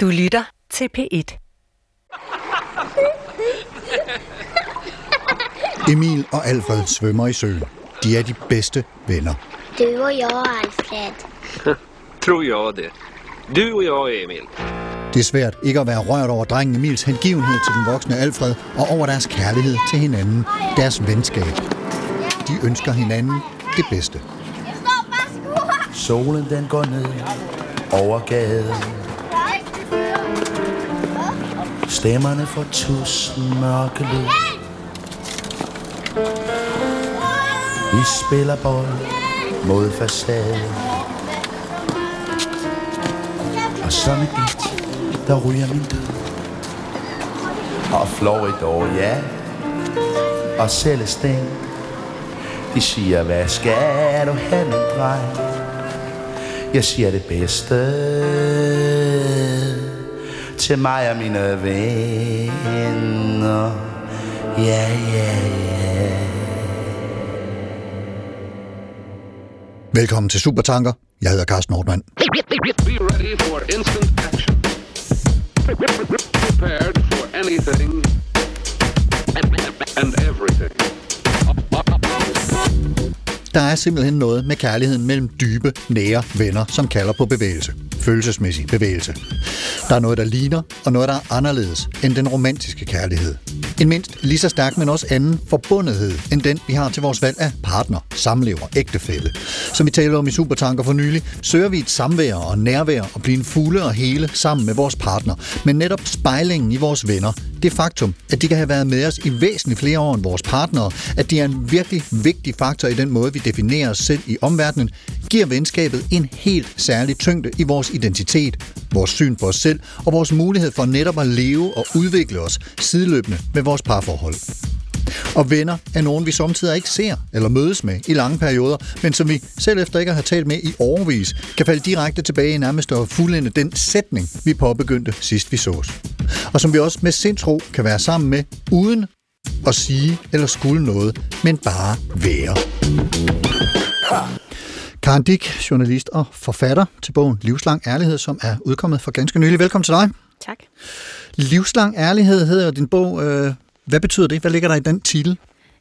Du lytter til P1. Emil og Alfred svømmer i søen. De er de bedste venner. Du och jag, Alfred. Tror jag det. Du och jeg, Emil. Det er svært ikke at være rørt over drengen Emils hengivenhed til den voksne Alfred og over deres kærlighed til hinanden, deres venskab. De ønsker hinanden det bedste. Solen den går ned over gaden. Stemmerne får tusind mørke lyd. Vi spiller bold mod facaden. Og som et bit, der ryger min død. Og Florida, ja. Og Celestine. De siger, hvad skal du have, min dreng? Jeg siger det bedste til mig og mine venner. Ja, ja, ja. Velkommen til Supertanker. Jeg hedder Carsten Nordmann. Be ready for instant action. Prepared for anything and everything. Der er simpelthen noget med kærligheden mellem dybe, nære venner, som kalder på bevægelse. Følelsesmæssig bevægelse. Der er noget, der ligner, og noget, der er anderledes end den romantiske kærlighed. En mindst lige så stærk, men også anden forbundethed, end den, vi har til vores valg af partner, samlever, ægtefælle. Som vi talte om i Supertanker for nylig, søger vi et samvær og nærvær og blive en fugle og hele sammen med vores partner. Men netop spejlingen i vores venner, det faktum, at de kan have været med os i væsentligt flere år end vores partnere, at de er en virkelig vigtig faktor i den måde, vi definerer os selv i omverdenen, giver venskabet en helt særlig tyngde i vores identitet, vores syn på os selv og vores mulighed for netop at leve og udvikle os sideløbende med vores parforhold. Og venner er nogen, vi samtidig ikke ser eller mødes med i lange perioder, men som vi selv efter ikke at have talt med i årvis, kan falde direkte tilbage i nærmest at fuldende den sætning, vi påbegyndte sidst vi sås. Og som vi også med sindsro kan være sammen med, uden at sige eller skulle noget, men bare være. Karen Dick, journalist og forfatter til bogen Livslang Ærlighed, som er udkommet for ganske nylig. Velkommen til dig. Tak. Livslang Ærlighed hedder din bog. Øh, Hvad betyder det? Hvad ligger der i den titel?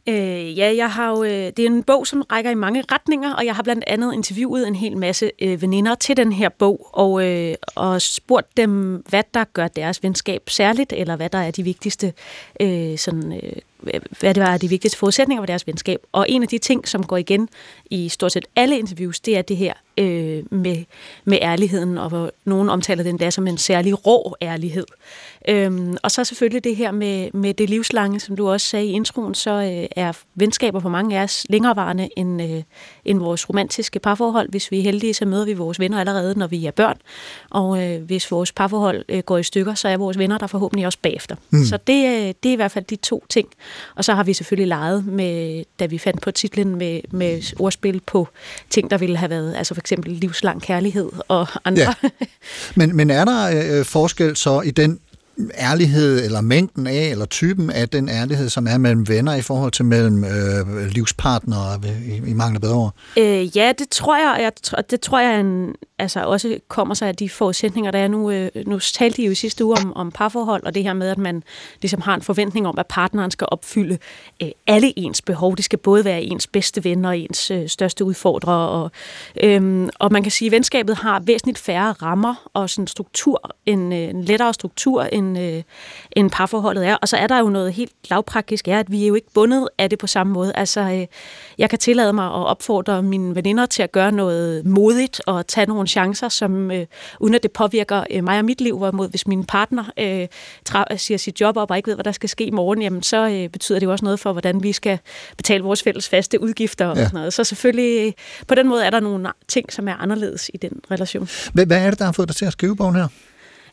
Øh, ja, jeg har jo, øh, det er en bog, som rækker i mange retninger, og jeg har blandt andet interviewet en hel masse øh, veninder til den her bog, og, øh, og spurgt dem, hvad der gør deres venskab særligt, eller hvad der er de vigtigste øh, sådan, øh, hvad det var de vigtigste forudsætninger for deres venskab. Og en af de ting, som går igen i stort set alle interviews, det er det her øh, med, med ærligheden, og hvor nogen omtaler den der som en særlig rå ærlighed. Øhm, og så selvfølgelig det her med, med det livslange, som du også sagde i introen, så øh, er venskaber for mange af os længerevarende end, øh, end vores romantiske parforhold. Hvis vi er heldige, så møder vi vores venner allerede, når vi er børn. Og øh, hvis vores parforhold øh, går i stykker, så er vores venner der forhåbentlig også bagefter. Mm. Så det, øh, det er i hvert fald de to ting. Og så har vi selvfølgelig leget med, da vi fandt på titlen med, med ordspil på ting, der ville have været, altså for eksempel livslang kærlighed og andre. Ja. Men, men er der øh, forskel så i den ærlighed, eller mængden af, eller typen af den ærlighed, som er mellem venner i forhold til mellem øh, livspartnere i, i mangler bedre? Øh, ja, det tror jeg, jeg det tror jeg en, altså også kommer sig af de forudsætninger, der er nu. Øh, nu talte I jo i sidste uge om, om parforhold, og det her med, at man ligesom har en forventning om, at partneren skal opfylde øh, alle ens behov. Det skal både være ens bedste venner og ens øh, største udfordrere. Og, øh, og man kan sige, at venskabet har væsentligt færre rammer og sådan struktur, en, øh, en lettere struktur, end, øh, end parforholdet er. Og så er der jo noget helt lavpraktisk, er, at vi er jo ikke bundet af det på samme måde. Altså, øh, jeg kan tillade mig at opfordre mine veninder til at gøre noget modigt og tage nogle chancer, som øh, uden at det påvirker øh, mig og mit liv, hvorimod hvis min partner øh, tra- siger sit job op og ikke ved, hvad der skal ske i morgen, jamen så øh, betyder det jo også noget for, hvordan vi skal betale vores fælles faste udgifter og ja. sådan noget. Så selvfølgelig, øh, på den måde er der nogle ting, som er anderledes i den relation. Hvad, hvad er det, der har fået dig til at skrive bogen her?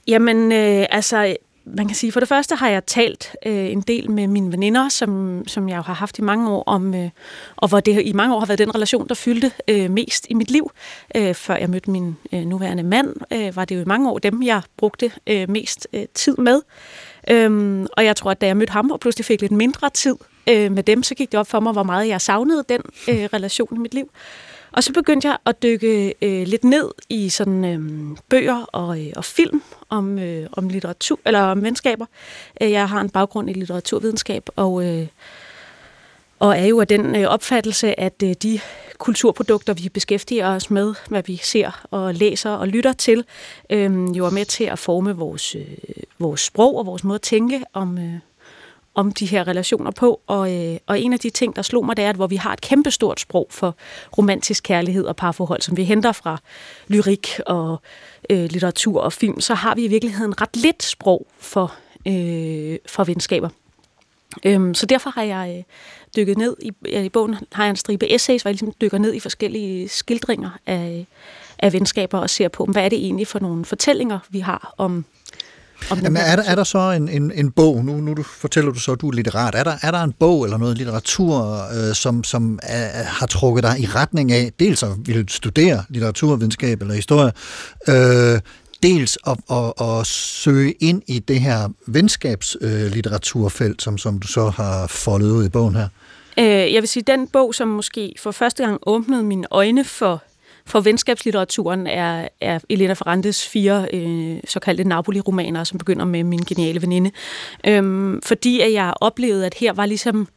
Jamen, øh, altså, man kan sige, for det første har jeg talt øh, en del med mine veninder, som, som jeg jo har haft i mange år, om, øh, og hvor det i mange år har været den relation, der fyldte øh, mest i mit liv. Øh, før jeg mødte min øh, nuværende mand, øh, var det jo i mange år dem, jeg brugte øh, mest øh, tid med. Øhm, og jeg tror, at da jeg mødte ham og pludselig fik lidt mindre tid øh, med dem, så gik det op for mig, hvor meget jeg savnede den øh, relation i mit liv. Og så begyndte jeg at dykke øh, lidt ned i sådan øh, bøger og, øh, og film om, øh, om litteratur eller om venskaber. Øh, jeg har en baggrund i litteraturvidenskab og øh, og er jo af den øh, opfattelse, at øh, de kulturprodukter, vi beskæftiger os med, hvad vi ser og læser og lytter til, øh, jo er med til at forme vores, øh, vores sprog og vores måde at tænke om, øh, om de her relationer på. Og, øh, og en af de ting, der slog mig, det er, at hvor vi har et kæmpestort sprog for romantisk kærlighed og parforhold, som vi henter fra lyrik og øh, litteratur og film, så har vi i virkeligheden ret lidt sprog for, øh, for venskaber. Øhm, så derfor har jeg øh, dykket ned i, i bogen, har jeg en stribe essays, hvor jeg ligesom dykker ned i forskellige skildringer af, af venskaber og ser på, hvad er det egentlig for nogle fortællinger, vi har om, om Jamen, er, der, er der så en, en, en bog, nu, nu du fortæller du så, at du er litterat, er der, er der en bog eller noget litteratur, øh, som, som er, har trukket dig i retning af, dels at ville studere litteraturvidenskab eller historie, øh, dels at, at, at søge ind i det her venskabslitteraturfelt, som, som du så har foldet ud i bogen her? Øh, jeg vil sige, den bog, som måske for første gang åbnede mine øjne for, for venskabslitteraturen, er, er Elena Ferrantes fire øh, såkaldte Napoli-romaner, som begynder med min geniale veninde. Øhm, fordi at jeg oplevede, at her var ligesom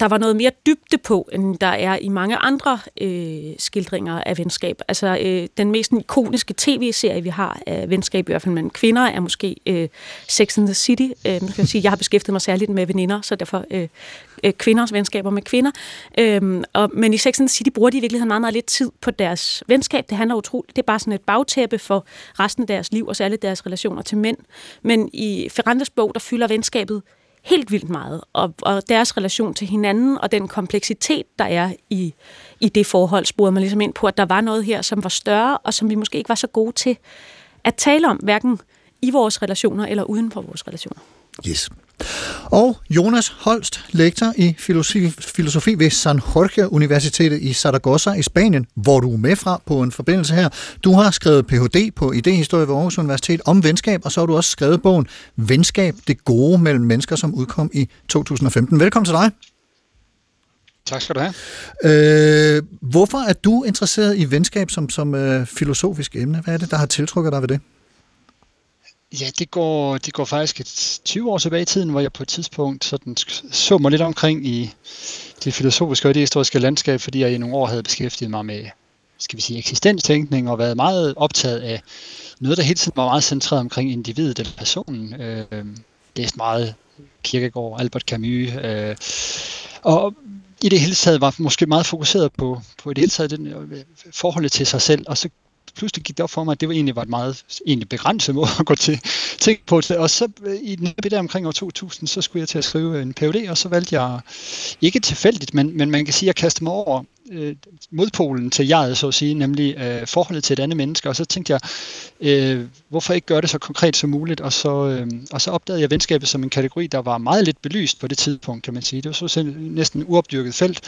der var noget mere dybde på, end der er i mange andre øh, skildringer af venskab. Altså, øh, den mest ikoniske tv-serie, vi har af venskab, i hvert fald mellem kvinder, er måske øh, Sex and the City. Øh, man kan sige, jeg har beskæftiget mig særligt med veninder, så derfor øh, øh, kvinders venskaber med kvinder. Øhm, og, men i Sex and the City bruger de i virkeligheden meget, meget lidt tid på deres venskab. Det handler utroligt, det er bare sådan et bagtæppe for resten af deres liv, og særligt deres relationer til mænd. Men i Ferrandes bog, der fylder venskabet helt vildt meget, og, og deres relation til hinanden, og den kompleksitet, der er i, i det forhold, spurgte man ligesom ind på, at der var noget her, som var større, og som vi måske ikke var så gode til at tale om, hverken i vores relationer eller uden for vores relationer. Yes. Og Jonas Holst, lektor i filosofi, filosofi ved San Jorge Universitetet i Zaragoza i Spanien, hvor du er med fra på en forbindelse her. Du har skrevet Ph.D. på Idehistorie ved Aarhus Universitet om venskab, og så har du også skrevet bogen Venskab, det gode mellem mennesker, som udkom i 2015. Velkommen til dig. Tak skal du have. Øh, hvorfor er du interesseret i venskab som, som øh, filosofisk emne? Hvad er det, der har tiltrukket dig ved det? Ja, det går, det går faktisk et 20 år tilbage i tiden, hvor jeg på et tidspunkt sådan, så mig lidt omkring i det filosofiske og det historiske landskab, fordi jeg i nogle år havde beskæftiget mig med skal vi sige, eksistenstænkning og været meget optaget af noget, der hele tiden var meget centreret omkring individet eller personen. Øh, læst meget Kierkegaard, Albert Camus, øh, og i det hele taget var måske meget fokuseret på, på det hele taget den, øh, forholdet til sig selv, og så pludselig gik det op for mig, at det egentlig var et meget egentlig begrænset måde at gå til ting på. Og så øh, i den der omkring år 2000, så skulle jeg til at skrive øh, en PhD, og så valgte jeg, ikke tilfældigt, men, men man kan sige, at jeg kastede mig over øh, modpolen til jeget, så at sige, nemlig øh, forholdet til et andet menneske. Og så tænkte jeg, øh, hvorfor ikke gøre det så konkret som muligt? Og så, øh, og så opdagede jeg venskabet som en kategori, der var meget lidt belyst på det tidspunkt, kan man sige. Det var så næsten uopdyrket felt.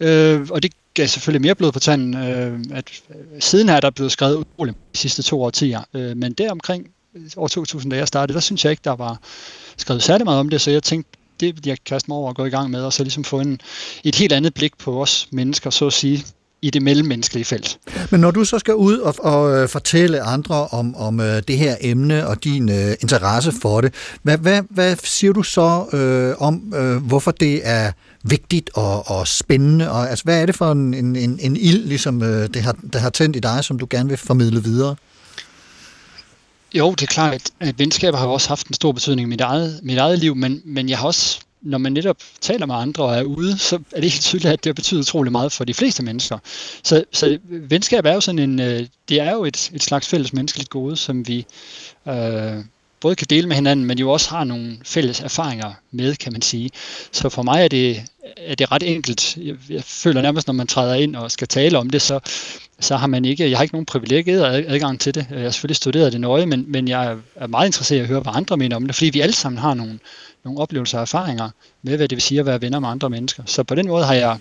Øh, og det gav selvfølgelig mere blod på tanden. Øh, at øh, siden er der blevet skrevet utroligt de sidste to årtier. Øh, men deromkring øh, år 2000, da jeg startede, der synes jeg ikke, der var skrevet særlig meget om det, så jeg tænkte, det vil jeg kaste mig over og gå i gang med, og så ligesom få en, et helt andet blik på os mennesker, så at sige, i det mellemmenneskelige felt. Men når du så skal ud og, og øh, fortælle andre om, om det her emne og din øh, interesse for det, hvad, hvad, hvad siger du så øh, om, øh, hvorfor det er vigtigt og, og spændende? Og, altså, hvad er det for en, en, en, en ild, ligesom, øh, det, har, det har tændt i dig, som du gerne vil formidle videre? Jo, det er klart, at, at venskaber har også haft en stor betydning i mit eget, mit eget liv, men, men jeg har også når man netop taler med andre og er ude, så er det helt tydeligt, at det betyder utrolig meget for de fleste mennesker. Så, så venskab er jo sådan en, øh, det er jo et, et slags fælles menneskeligt gode, som vi øh, både kan dele med hinanden, men jo også har nogle fælles erfaringer med, kan man sige. Så for mig er det, er det ret enkelt. Jeg, jeg føler nærmest, når man træder ind og skal tale om det, så, så har man ikke, jeg har ikke nogen privilegeret adgang til det. Jeg har selvfølgelig studeret det nøje, men, men jeg er meget interesseret i at høre, hvad andre mener om det, fordi vi alle sammen har nogle, nogle oplevelser og erfaringer med, hvad det vil sige at være venner med andre mennesker. Så på den måde har jeg,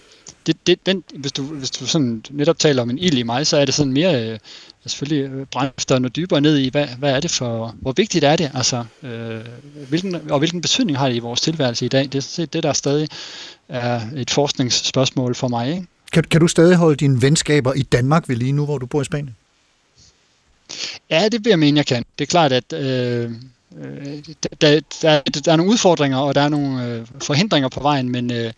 det, det, den, hvis, du, hvis du sådan netop taler om en ild i mig, så er det sådan mere, øh, selvfølgelig øh, brændster noget dybere ned i, hvad, hvad er det for, hvor vigtigt er det, altså, øh, hvilken, og hvilken betydning har det i vores tilværelse i dag. Det er det, der stadig er et forskningsspørgsmål for mig. Ikke? Kan, kan du stadig holde dine venskaber i Danmark ved lige nu, hvor du bor i Spanien? Ja, det vil jeg mene, jeg kan. Det er klart, at øh, der, der, der er nogle udfordringer, og der er nogle øh, forhindringer på vejen, men, øh,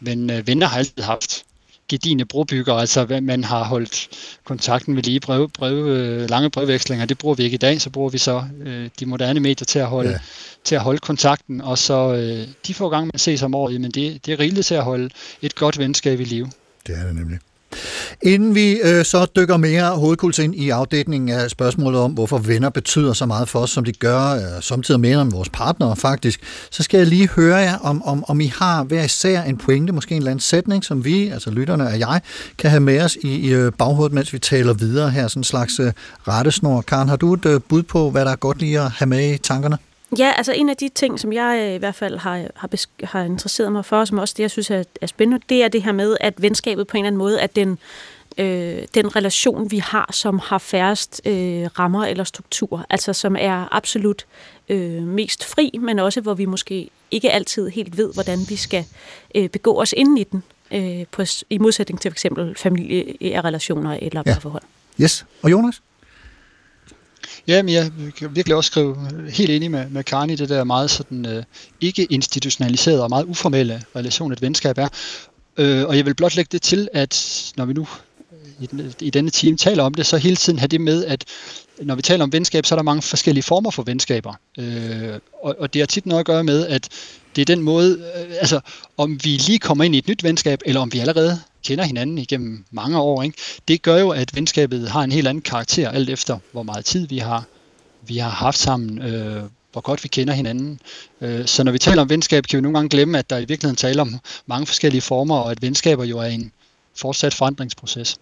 men øh, venner har altid haft gedine brobygger, altså man har holdt kontakten ved lige brev, brev, øh, lange brevvekslinger, det bruger vi ikke i dag, så bruger vi så øh, de moderne medier til at holde, ja. til at holde kontakten, og så øh, de får gang med at ses om året, men det, det er rigeligt til at holde et godt venskab i live. Det er det nemlig. Inden vi øh, så dykker mere hovedkuls ind i afdækningen af spørgsmålet om, hvorfor venner betyder så meget for os, som de gør, øh, samtidig mere om vores partnere faktisk, så skal jeg lige høre jer, om, om, om I har hver især en pointe, måske en eller anden sætning, som vi, altså lytterne og jeg, kan have med os i, i øh, baghovedet, mens vi taler videre her, sådan en slags øh, rettesnor. Karen, har du et øh, bud på, hvad der er godt lige at have med i tankerne? Ja, altså en af de ting, som jeg øh, i hvert fald har, har, har interesseret mig for, som også det, jeg synes er, er spændende, det er det her med, at venskabet på en eller anden måde, at den, øh, den relation, vi har, som har færrest øh, rammer eller struktur, altså som er absolut øh, mest fri, men også hvor vi måske ikke altid helt ved, hvordan vi skal øh, begå os ind i den, øh, på, i modsætning til for eksempel familierelationer eller ja. forhold. Yes. Og Jonas? Ja, men jeg kan virkelig også skrive helt enig med, med Karen i det der meget sådan øh, ikke institutionaliserede og meget uformelle relation, et venskab er. Øh, og jeg vil blot lægge det til, at når vi nu øh, i, den, i denne time taler om det, så hele tiden have det med, at når vi taler om venskab, så er der mange forskellige former for venskaber. Øh, og, og det har tit noget at gøre med, at det er den måde, øh, altså om vi lige kommer ind i et nyt venskab, eller om vi allerede kender hinanden igennem mange år, ikke? det gør jo, at venskabet har en helt anden karakter, alt efter hvor meget tid vi har, vi har haft sammen, øh, hvor godt vi kender hinanden. Øh, så når vi taler om venskab, kan vi nogle gange glemme, at der i virkeligheden taler om mange forskellige former, og at venskaber jo er en fortsat forandringsproces.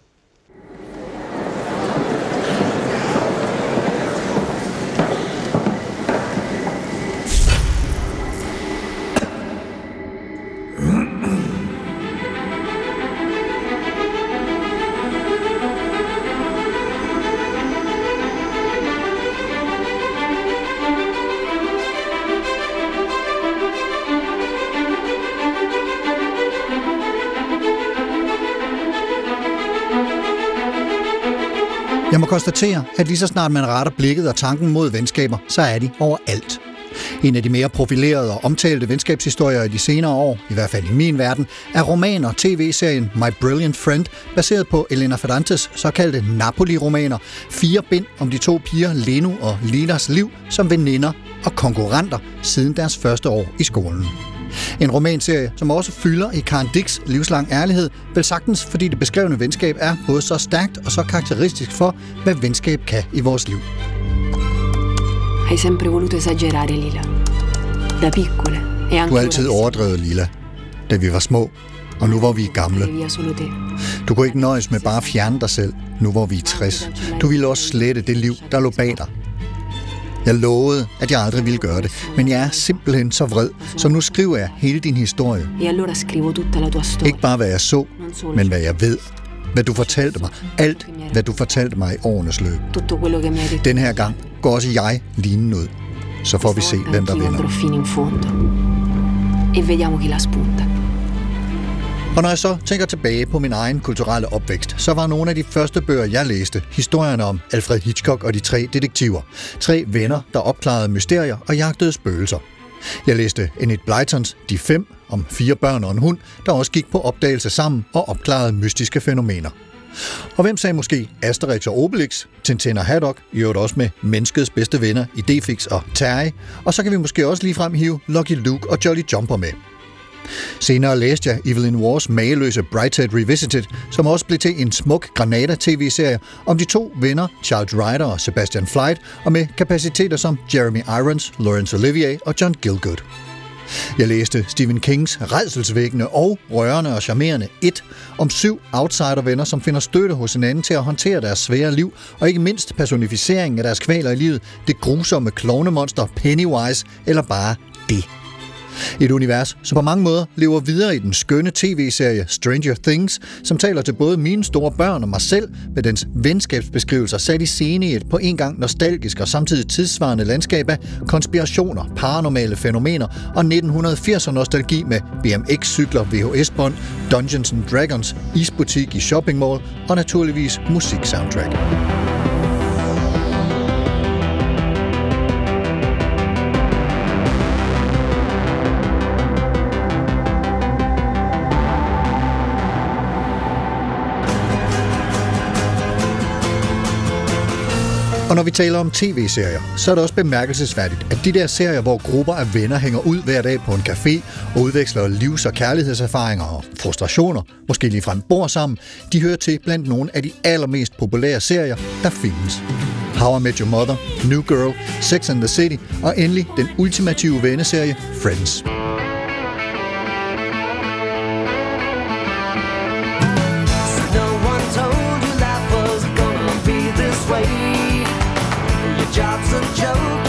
Jeg må konstatere, at lige så snart man retter blikket og tanken mod venskaber, så er de overalt. En af de mere profilerede og omtalte venskabshistorier i de senere år, i hvert fald i min verden, er roman- og tv-serien My Brilliant Friend, baseret på Elena Ferrantes såkaldte Napoli-romaner. Fire bind om de to piger Lenu og Linas liv som veninder og konkurrenter siden deres første år i skolen. En romanserie, som også fylder i Karen Dicks livslang ærlighed, vel sagtens fordi det beskrevne venskab er både så stærkt og så karakteristisk for, hvad venskab kan i vores liv. Hai sempre voluto esagerare, Lila. Da piccole e Du har altid overdrevet, Lila, da vi var små, og nu hvor vi er gamle. Du kunne ikke nøjes med bare at fjerne dig selv, nu hvor vi er 60. Du ville også slette det liv, der lå bag dig. Jeg lovede, at jeg aldrig ville gøre det, men jeg er simpelthen så vred, så nu skriver jeg hele din historie. E. Ikke bare hvad jeg så, men hvad jeg ved. Hvad du fortalte mig. Alt, hvad du fortalte mig i årenes løb. Den her gang går også jeg lignende ud. Så får vi se, hvem der vinder. E vediamo chi la spunta. Og når jeg så tænker tilbage på min egen kulturelle opvækst, så var nogle af de første bøger, jeg læste, historierne om Alfred Hitchcock og de tre detektiver. Tre venner, der opklarede mysterier og jagtede spøgelser. Jeg læste Enid Blytons De Fem om fire børn og en hund, der også gik på opdagelse sammen og opklarede mystiske fænomener. Og hvem sagde måske Asterix og Obelix, Tintin og Haddock, i øvrigt også med menneskets bedste venner i Defix og Terry, og så kan vi måske også lige hive Lucky Luke og Jolly Jumper med. Senere læste jeg Evelyn Wars mageløse Brighthead Revisited, som også blev til en smuk Granada-tv-serie om de to venner, Charles Ryder og Sebastian Flight, og med kapaciteter som Jeremy Irons, Laurence Olivier og John Gielgud. Jeg læste Stephen Kings redselsvækkende og rørende og charmerende et om syv outsidervenner, som finder støtte hos hinanden til at håndtere deres svære liv, og ikke mindst personificeringen af deres kvaler i livet, det grusomme klovnemonster Pennywise, eller bare det. Et univers, som på mange måder lever videre i den skønne tv-serie Stranger Things, som taler til både mine store børn og mig selv med dens venskabsbeskrivelser sat i scene i et på en gang nostalgisk og samtidig tidsvarende landskab af konspirationer, paranormale fænomener og 1980'er nostalgi med BMX-cykler, VHS-bånd, Dungeons and Dragons, isbutik i shopping mall og naturligvis musik-soundtrack. Og når vi taler om tv-serier, så er det også bemærkelsesværdigt, at de der serier, hvor grupper af venner hænger ud hver dag på en café og udveksler livs- og kærlighedserfaringer og frustrationer, måske ligefrem bor sammen, de hører til blandt nogle af de allermest populære serier, der findes. How I Met Your Mother, New Girl, Sex and the City og endelig den ultimative venneserie Friends. jobs and jokes.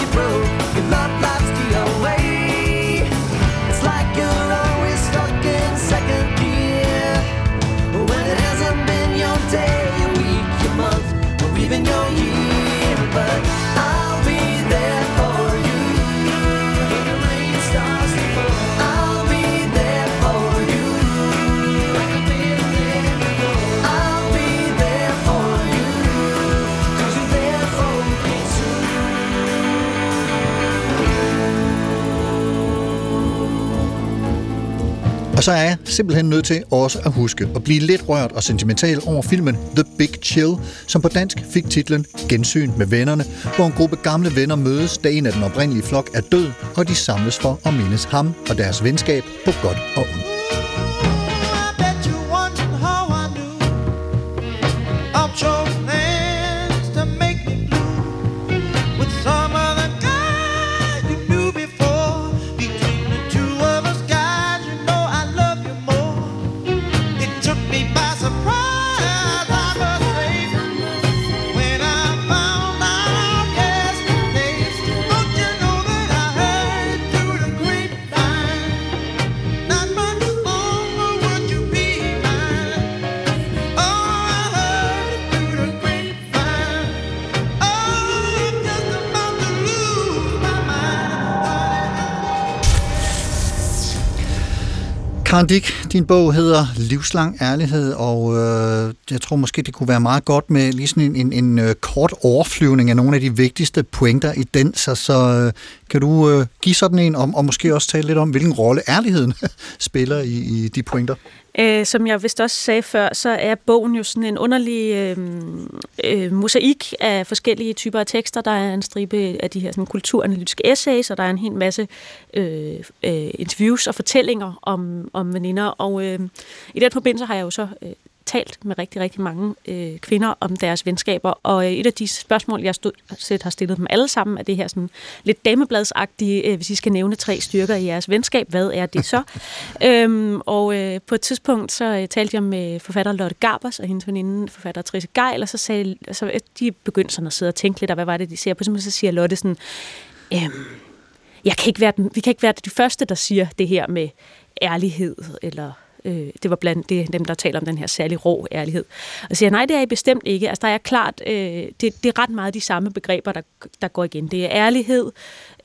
Så er jeg simpelthen nødt til også at huske at blive lidt rørt og sentimental over filmen The Big Chill, som på dansk fik titlen Gensyn med vennerne, hvor en gruppe gamle venner mødes, da en af den oprindelige flok er død, og de samles for at mindes ham og deres venskab på godt og ondt. Karen Dick, din bog hedder Livslang Ærlighed, og øh, jeg tror måske, det kunne være meget godt med lige sådan en, en, en øh, kort overflyvning af nogle af de vigtigste pointer i den. Så, så øh, kan du øh, give sådan en, om, og måske også tale lidt om, hvilken rolle ærligheden spiller i, i de pointer? Øh, som jeg vist også sagde før, så er bogen jo sådan en underlig øh, øh, mosaik af forskellige typer af tekster. Der er en stribe af de her sådan, kulturanalytiske essays, og der er en hel masse øh, øh, interviews og fortællinger om, om veninder. Og øh, i den forbindelse har jeg jo så øh, talt med rigtig, rigtig mange øh, kvinder om deres venskaber, og øh, et af de spørgsmål, jeg stod, set har stillet dem alle sammen, er det her sådan lidt damebladsagtige, øh, hvis I skal nævne tre styrker i jeres venskab, hvad er det så? øhm, og øh, på et tidspunkt, så øh, talte jeg med forfatter Lotte Garbers og hendes veninde, forfatter Trisse Geil, og så sagde så, øh, de begyndte sådan at sidde og tænke lidt, og hvad var det, de siger? På så siger Lotte sådan, øhm, jeg kan ikke være den, vi kan ikke være de første, der siger det her med ærlighed, eller øh, det var blandt det, dem, der taler om den her særlig rå ærlighed. Og siger, nej, det er I bestemt ikke. Altså, der er klart, øh, det, det er ret meget de samme begreber, der, der går igen. Det er ærlighed,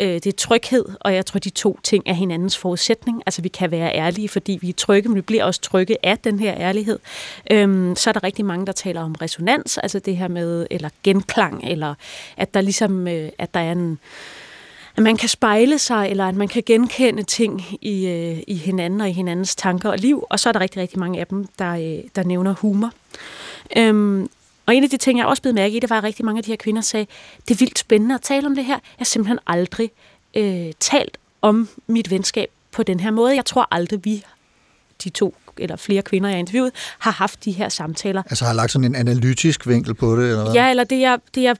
øh, det er tryghed, og jeg tror, de to ting er hinandens forudsætning. Altså, vi kan være ærlige, fordi vi er trygge, men vi bliver også trygge af den her ærlighed. Øhm, så er der rigtig mange, der taler om resonans, altså det her med, eller genklang, eller at der ligesom, øh, at der er en, at man kan spejle sig, eller at man kan genkende ting i, øh, i hinanden og i hinandens tanker og liv. Og så er der rigtig, rigtig mange af dem, der, øh, der nævner humor. Øhm, og en af de ting, jeg også blev mærke i, det var, at rigtig mange af de her kvinder sagde, det er vildt spændende at tale om det her. Jeg har simpelthen aldrig øh, talt om mit venskab på den her måde. Jeg tror aldrig, vi, de to eller flere kvinder, jeg har interviewet, har haft de her samtaler. Altså har lagt sådan en analytisk vinkel på det, eller hvad? Ja, eller det jeg, det jeg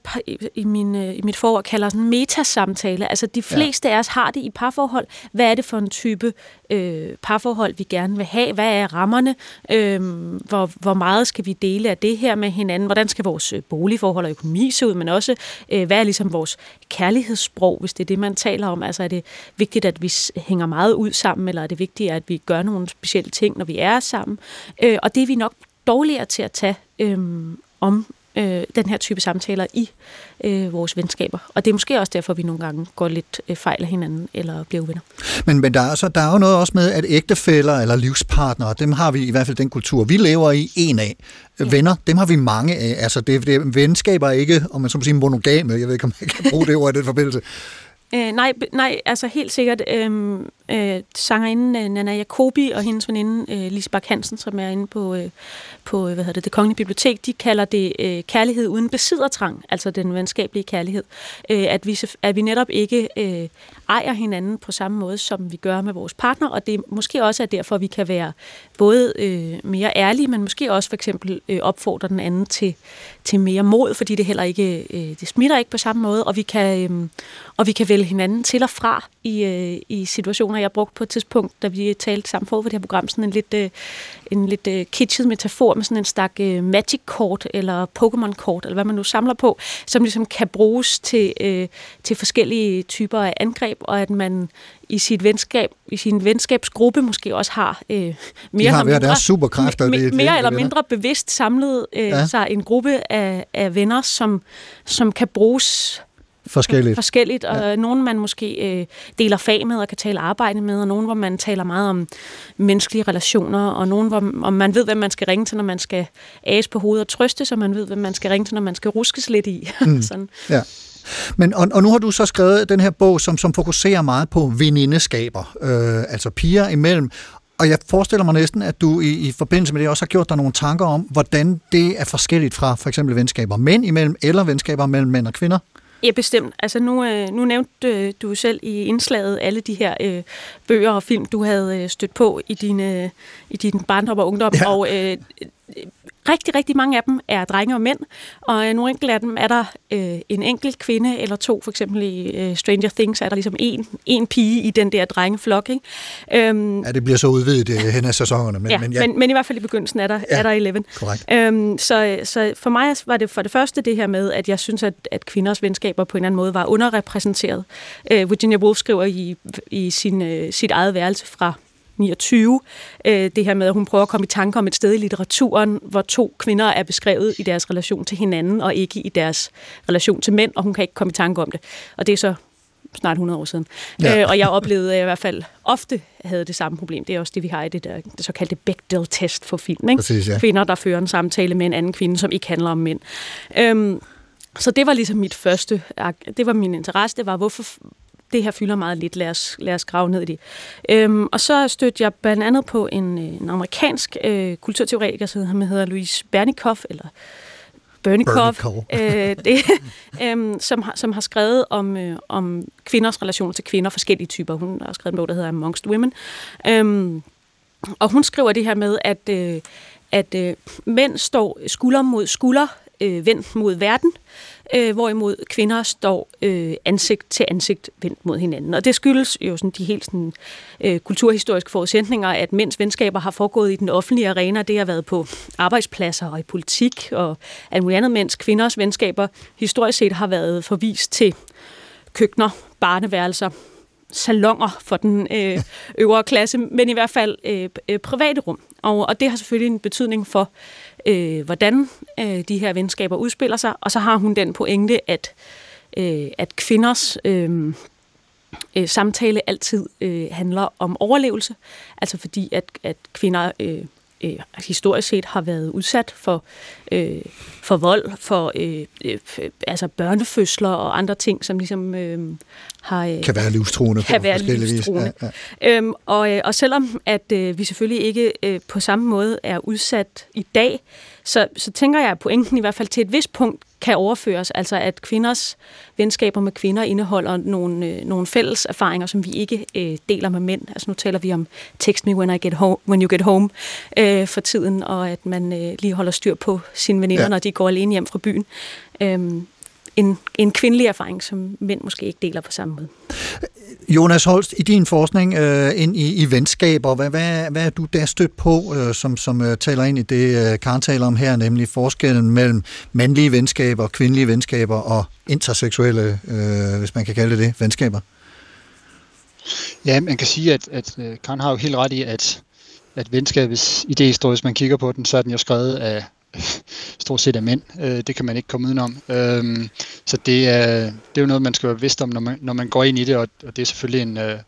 i, min, øh, i mit forår kalder sådan en metasamtale. Altså de fleste ja. af os har det i parforhold. Hvad er det for en type øh, parforhold, vi gerne vil have? Hvad er rammerne? Øh, hvor, hvor meget skal vi dele af det her med hinanden? Hvordan skal vores øh, boligforhold og økonomi se ud? Men også, øh, hvad er ligesom vores kærlighedssprog, hvis det er det, man taler om? Altså er det vigtigt, at vi hænger meget ud sammen, eller er det vigtigt, at vi gør nogle specielle ting, når vi er sammen? Øh, og det er vi nok dårligere til at tage øh, om øh, den her type samtaler i øh, vores venskaber. Og det er måske også derfor, vi nogle gange går lidt øh, fejl af hinanden eller bliver uvenner. Men, men der, er, så, der er jo noget også med, at ægtefæller eller livspartnere, dem har vi i hvert fald den kultur, vi lever i en af. Ja. Venner, dem har vi mange af. Altså, det, det venskaber er ikke, om man så må sige, monogame. Jeg ved ikke, om man kan bruge det ord i den forbindelse. Øh, nej, nej, altså helt sikkert. Øh, øh, sangerinden øh, Nana Jacobi og hendes veninde øh, Lise Bak Hansen, som er inde på, øh, på øh, hvad hedder det, det kongelige bibliotek, de kalder det øh, kærlighed uden besiddertrang, altså den venskabelige kærlighed. Øh, at, vi, at vi netop ikke øh, ejer hinanden på samme måde, som vi gør med vores partner, og det måske også er derfor, vi kan være både øh, mere ærlige, men måske også for eksempel øh, opfordre den anden til, til mere mod, fordi det heller ikke øh, det smitter ikke på samme måde, og vi kan, øh, og vi kan vælge hinanden til og fra i, øh, i situationer, jeg brugt på et tidspunkt, da vi talte sammen for det her program, sådan en lidt, øh, en lidt øh, kitschet metafor med sådan en stak øh, magic-kort eller Pokémon-kort, eller hvad man nu samler på, som ligesom kan bruges til, øh, til forskellige typer af angreb, og at man i sit venskab, i sin venskabsgruppe måske også har øh, mere, De har eller mindre, superkræfter. Me, det, mere eller mindre bevidst samlet øh, ja. sig en gruppe af, af venner, som, som kan bruges forskelligt. Forskelligt, og ja. nogen man måske øh, deler fag med og kan tale arbejde med, og nogen hvor man taler meget om menneskelige relationer, og nogen hvor om man ved, hvem man skal ringe til, når man skal æse på hovedet og trøste, så man ved, hvem man skal ringe til, når man skal ruskes lidt i. Mm. Sådan. Ja. Men, og, og nu har du så skrevet den her bog, som, som fokuserer meget på venindeskaber, øh, altså piger imellem. Og jeg forestiller mig næsten, at du i, i forbindelse med det også har gjort dig nogle tanker om, hvordan det er forskelligt fra for eksempel venskaber mænd imellem, eller venskaber mellem mænd og kvinder. Ja, bestemt. Altså nu, øh, nu nævnte øh, du selv i indslaget alle de her øh, bøger og film, du havde øh, stødt på i din, øh, i din barndom og ungdom. Ja. Og øh, rigtig, rigtig mange af dem er drenge og mænd, og nogle enkelte af dem er der øh, en enkelt kvinde eller to, for eksempel i øh, Stranger Things er der ligesom en, en pige i den der drengeflok. Ikke? Øhm, ja, det bliver så udvidet øh, hen ad sæsonerne. Men, ja, men, ja. Men, men i hvert fald i begyndelsen er der, ja, er der 11. Korrekt. Øhm, så, så for mig var det for det første det her med, at jeg synes, at, at kvinders venskaber på en eller anden måde var underrepræsenteret. Øh, Virginia Woolf skriver i, i sin, øh, sit eget værelse fra 29. Øh, det her med, at hun prøver at komme i tanke om et sted i litteraturen, hvor to kvinder er beskrevet i deres relation til hinanden, og ikke i deres relation til mænd, og hun kan ikke komme i tanke om det. Og det er så snart 100 år siden. Ja. Øh, og jeg oplevede at jeg i hvert fald ofte havde det samme problem. Det er også det, vi har i det, der, det såkaldte Bechdel-test for film. Ikke? Præcis, ja. Kvinder, der fører en samtale med en anden kvinde, som ikke handler om mænd. Øhm, så det var ligesom mit første, det var min interesse, det var, hvorfor, det her fylder meget lidt, lad os, lad os grave ned i det. Øhm, og så stødte jeg blandt andet på en, øh, en amerikansk øh, kulturteoretiker, som hedder Louise Bernikoff, eller Bernikoff, øh, det, øh, som, har, som har skrevet om, øh, om kvinders relationer til kvinder, forskellige typer. Hun har skrevet en bog, der hedder Amongst Women. Øhm, og hun skriver det her med, at, øh, at øh, mænd står skulder mod skulder, øh, vendt mod verden, øh, hvorimod kvinder står øh, ansigt til ansigt vendt mod hinanden. Og det skyldes jo sådan de helt sådan, øh, kulturhistoriske forudsætninger, at mænds venskaber har foregået i den offentlige arena. Det har været på arbejdspladser og i politik, og at andet mænds kvinders venskaber historisk set har været forvist til køkkener, barneværelser, salonger for den øh, øvre klasse, men i hvert fald øh, øh, private rum. Og, og det har selvfølgelig en betydning for, øh, hvordan øh, de her venskaber udspiller sig. Og så har hun den pointe, at, øh, at kvinders øh, øh, samtale altid øh, handler om overlevelse. Altså fordi, at, at kvinder... Øh, øh, historisk set har været udsat for, øh, for vold, for øh, øh, altså børnefødsler og andre ting, som ligesom øh, har... Øh, kan være livstruende kan være livstruende. Ja, ja. Øhm, og, øh, og selvom at øh, vi selvfølgelig ikke øh, på samme måde er udsat i dag, så, så tænker jeg, at pointen i hvert fald til et vist punkt kan overføres. Altså at kvinders venskaber med kvinder indeholder nogle, øh, nogle fælles erfaringer, som vi ikke øh, deler med mænd. Altså nu taler vi om text me when, I get home, when you get home øh, for tiden, og at man øh, lige holder styr på sine veninder, ja. når de går alene hjem fra byen. Øhm, en, en kvindelig erfaring, som mænd måske ikke deler på samme måde. Jonas Holst, i din forskning øh, ind i, i venskaber, hvad, hvad, hvad er du der stødt på, øh, som, som øh, taler ind i det, øh, Karen taler om her, nemlig forskellen mellem mandlige venskaber, kvindelige venskaber og interseksuelle, øh, hvis man kan kalde det det, venskaber? Ja, man kan sige, at, at øh, Karen har jo helt ret i, at, at venskabets idéhistorie, hvis man kigger på den, så er den jo skrevet af stort set af mænd. Øh, det kan man ikke komme udenom. Øh, så det er, det er jo noget, man skal være bevidst om, når man, når man går ind i det, og, og det er selvfølgelig en, øh,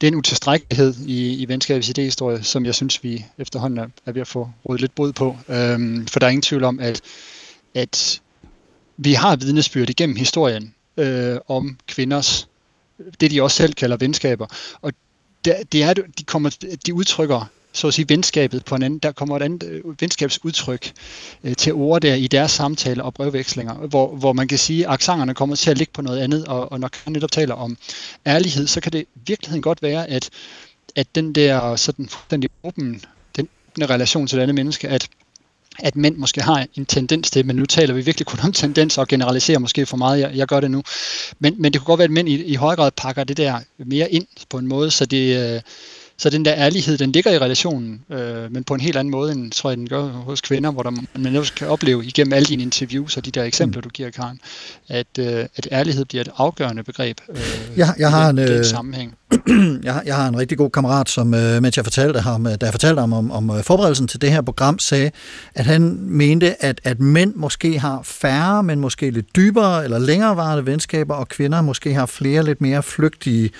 det er en utilstrækkelighed i, i venskabets idéhistorie, som jeg synes, vi efterhånden er, er ved at få rådet lidt brud på. Øh, for der er ingen tvivl om, at, at vi har vidnesbyrd igennem historien øh, om kvinders, det de også selv kalder venskaber. Og det, det er, de, kommer, de udtrykker så at sige venskabet på en anden, der kommer et andet øh, venskabsudtryk øh, til ord der i deres samtaler og brevvekslinger, hvor, hvor man kan sige, at accenterne kommer til at ligge på noget andet, og, og når man netop taler om ærlighed, så kan det i virkeligheden godt være, at, at den der sådan fuldstændig åben, den relation til et andet menneske, at at mænd måske har en tendens til, men nu taler vi virkelig kun om tendenser og generaliserer måske for meget, jeg, jeg gør det nu. Men, men det kunne godt være, at mænd i, i høj grad pakker det der mere ind på en måde, så det, øh, så den der ærlighed, den ligger i relationen, øh, men på en helt anden måde, end tror jeg, den gør hos kvinder, hvor der, man også kan opleve igennem alle dine interviews og de der eksempler, mm. du giver, Karen, at, øh, at ærlighed bliver et afgørende begreb øh, jeg, jeg har i den, en, den øh, sammenhæng. jeg, har, jeg har en rigtig god kammerat, som øh, mens jeg fortalte ham, da jeg fortalte ham om, om øh, forberedelsen til det her program, sagde, at han mente, at, at mænd måske har færre, men måske lidt dybere eller længerevarende venskaber, og kvinder måske har flere lidt mere flygtige.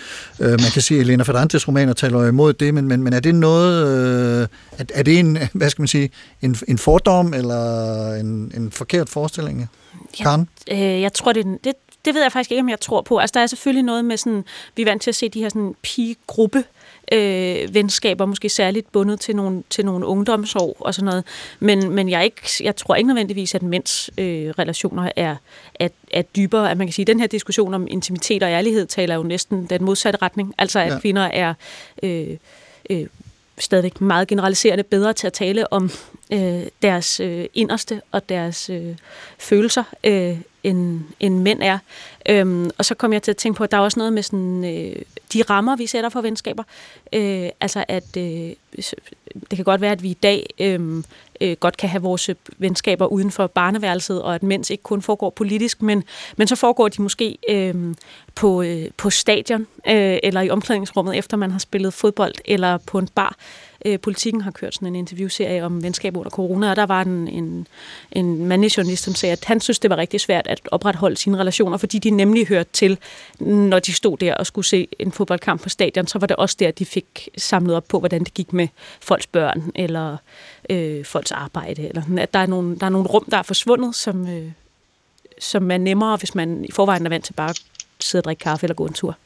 Øh, man kan sige, at Elena Ferrantes romaner taler imod det, men, men, men er det noget, øh, er, er det en, hvad skal man sige, en, en fordom eller en, en forkert forestilling? Karen? Jeg, øh, jeg tror, det, det, det ved jeg faktisk ikke, om jeg tror på. Altså, der er selvfølgelig noget med sådan, vi er vant til at se de her sådan pigegruppe øh, venskaber, måske særligt bundet til nogle, til nogle ungdomsår og sådan noget. Men, men jeg, ikke, jeg tror ikke nødvendigvis, at mænds øh, relationer er, er, er dybere. At man kan sige, at den her diskussion om intimitet og ærlighed taler jo næsten den modsatte retning. Altså, at ja. kvinder er... Øh, øh, stadigvæk meget generaliserende bedre til at tale om øh, deres øh, inderste og deres øh, følelser, øh, end, end mænd er. Øhm, og så kom jeg til at tænke på, at der er også noget med sådan, øh, de rammer, vi sætter for venskaber. Øh, altså at øh, det kan godt være, at vi i dag øh, øh, godt kan have vores venskaber uden for barneværelset, og at mænds ikke kun foregår politisk, men, men så foregår de måske øh, på, øh, på stadion, øh, eller i omklædningsrummet, efter man har spillet fodbold, eller på en bar. Øh, Øh, Politikken har kørt sådan en interviewserie om venskab under corona, og der var en, en, en mandlig journalist, som sagde, at han synes, det var rigtig svært at opretholde sine relationer, fordi de nemlig hørte til, når de stod der og skulle se en fodboldkamp på stadion, så var det også der, de fik samlet op på, hvordan det gik med folks børn, eller øh, folks arbejde. Eller, at der er, nogle, der er nogle rum, der er forsvundet, som, øh, som er nemmere, hvis man i forvejen er vant til bare at sidde og drikke kaffe eller gå en tur.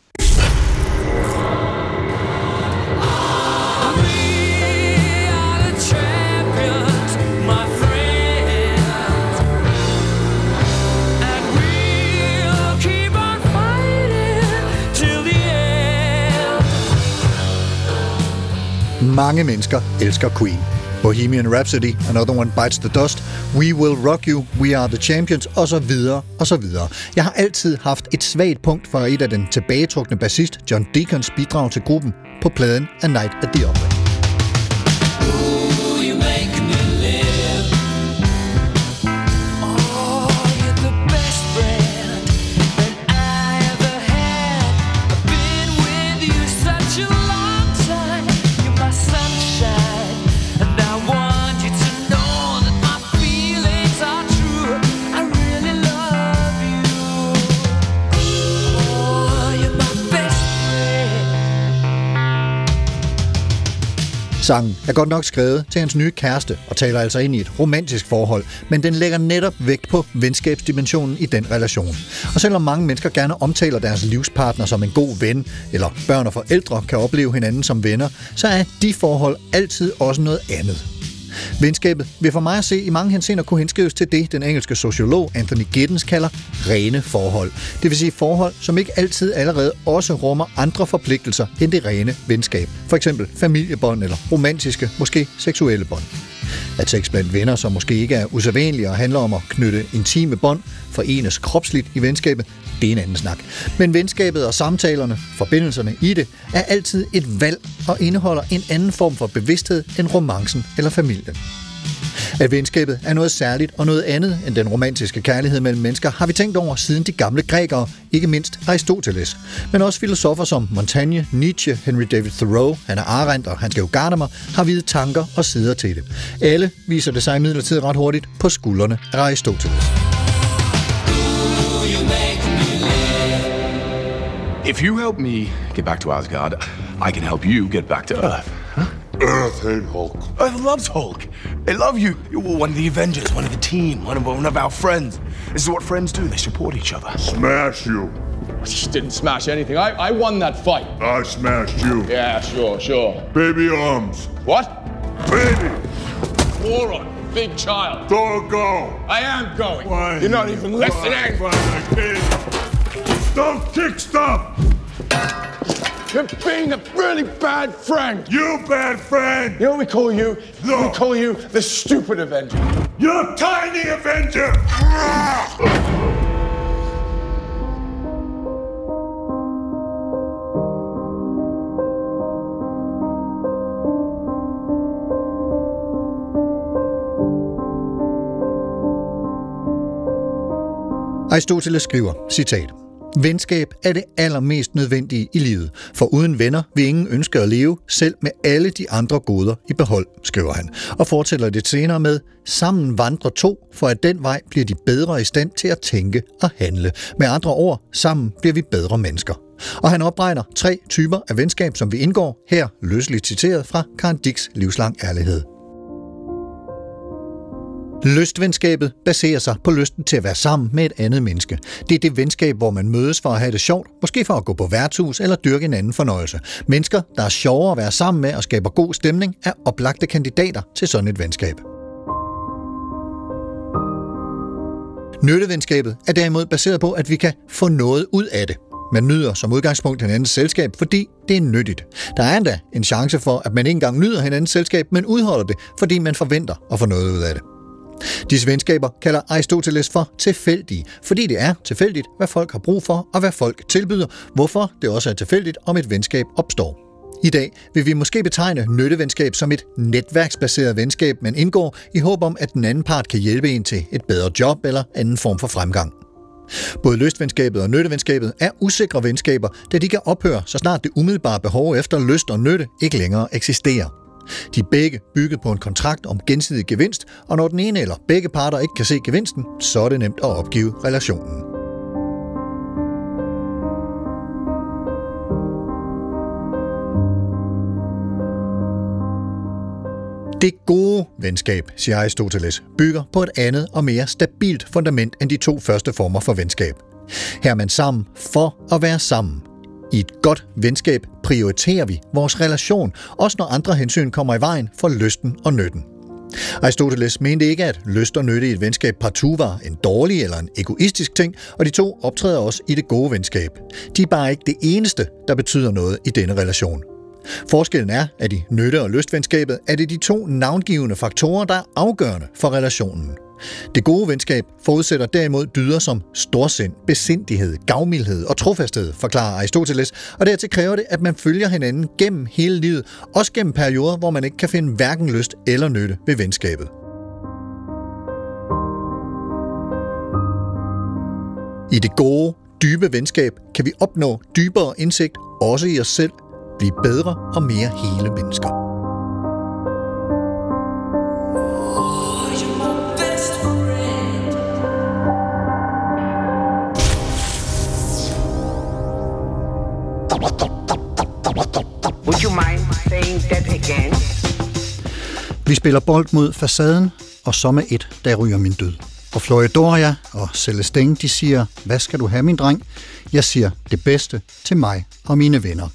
Mange mennesker elsker Queen. Bohemian Rhapsody, Another One Bites the Dust, We Will Rock You, We Are the Champions, og så videre, og så videre. Jeg har altid haft et svagt punkt for et af den tilbagetrukne bassist John Deacons bidrag til gruppen på pladen A Night at the Opera. Sangen er godt nok skrevet til hans nye kæreste og taler altså ind i et romantisk forhold, men den lægger netop vægt på venskabsdimensionen i den relation. Og selvom mange mennesker gerne omtaler deres livspartner som en god ven, eller børn og forældre kan opleve hinanden som venner, så er de forhold altid også noget andet. Venskabet vil for mig at se i mange henseender kunne henskrives til det, den engelske sociolog Anthony Giddens kalder rene forhold. Det vil sige forhold, som ikke altid allerede også rummer andre forpligtelser end det rene venskab. For eksempel familiebånd eller romantiske, måske seksuelle bånd. At sex blandt venner, som måske ikke er usædvanlige og handler om at knytte intime bånd, forenes kropsligt i venskabet, det er en anden snak. Men venskabet og samtalerne, forbindelserne i det, er altid et valg og indeholder en anden form for bevidsthed end romancen eller familien. At venskabet er noget særligt og noget andet end den romantiske kærlighed mellem mennesker, har vi tænkt over siden de gamle grækere, ikke mindst Aristoteles. Men også filosofer som Montaigne, Nietzsche, Henry David Thoreau, Hannah Arendt og Hans Georg Gadamer har videt tanker og sider til det. Alle viser det sig imidlertid ret hurtigt på skuldrene af Aristoteles. If you help me get back to Asgard, I can help you get back to Earth. Earth ain't Hulk. Earth loves Hulk. They love you. You're one of the Avengers, one of the team, one of, one of our friends. This is what friends do. They support each other. Smash you. I just didn't smash anything. I, I won that fight. I smashed you. Yeah, sure, sure. Baby arms. What? Baby. Moron. Big child. Don't go. I am going. Why? You're not even listening. Fine, fine, kid. Don't kick stuff. You're being a really bad friend. You bad friend. You know what we call you? No. We call you the stupid Avenger. You're tiny Avenger. Aristoteles skriver, citat, Venskab er det allermest nødvendige i livet, for uden venner vil ingen ønske at leve, selv med alle de andre goder i behold, skriver han, og fortæller det senere med, sammen vandrer to, for at den vej bliver de bedre i stand til at tænke og handle. Med andre ord, sammen bliver vi bedre mennesker. Og han opregner tre typer af venskab, som vi indgår, her løsligt citeret fra Karen Dicks livslang ærlighed. Lystvenskabet baserer sig på lysten til at være sammen med et andet menneske. Det er det venskab, hvor man mødes for at have det sjovt, måske for at gå på værtshus eller dyrke en anden fornøjelse. Mennesker, der er sjovere at være sammen med og skaber god stemning, er oplagte kandidater til sådan et venskab. Nyttevenskabet er derimod baseret på, at vi kan få noget ud af det. Man nyder som udgangspunkt hinandens selskab, fordi det er nyttigt. Der er endda en chance for, at man ikke engang nyder hinandens selskab, men udholder det, fordi man forventer at få noget ud af det. Disse venskaber kalder Aristoteles for tilfældige, fordi det er tilfældigt, hvad folk har brug for og hvad folk tilbyder, hvorfor det også er tilfældigt, om et venskab opstår. I dag vil vi måske betegne nyttevenskab som et netværksbaseret venskab, man indgår i håb om, at den anden part kan hjælpe en til et bedre job eller anden form for fremgang. Både lystvenskabet og nyttevenskabet er usikre venskaber, da de kan ophøre, så snart det umiddelbare behov efter lyst og nytte ikke længere eksisterer. De er begge bygget på en kontrakt om gensidig gevinst, og når den ene eller begge parter ikke kan se gevinsten, så er det nemt at opgive relationen. Det gode venskab, siger Aristoteles, bygger på et andet og mere stabilt fundament end de to første former for venskab. Her er man sammen for at være sammen. I et godt venskab prioriterer vi vores relation, også når andre hensyn kommer i vejen for lysten og nytten. Aristoteles mente ikke, at lyst og nytte i et venskab partout var en dårlig eller en egoistisk ting, og de to optræder også i det gode venskab. De er bare ikke det eneste, der betyder noget i denne relation. Forskellen er, at i nytte- og lystvenskabet er det de to navngivende faktorer, der er afgørende for relationen. Det gode venskab forudsætter derimod dyder som storsind, besindighed, gavmildhed og trofasthed, forklarer Aristoteles, og dertil kræver det, at man følger hinanden gennem hele livet, også gennem perioder, hvor man ikke kan finde hverken lyst eller nytte ved venskabet. I det gode, dybe venskab kan vi opnå dybere indsigt, også i os selv, blive bedre og mere hele mennesker. Would you mind saying that again? Vi spiller bold mod facaden, og så med et, der ryger min død. Og Floridora og Celestine, de siger, hvad skal du have, min dreng? Jeg siger det bedste til mig og mine venner.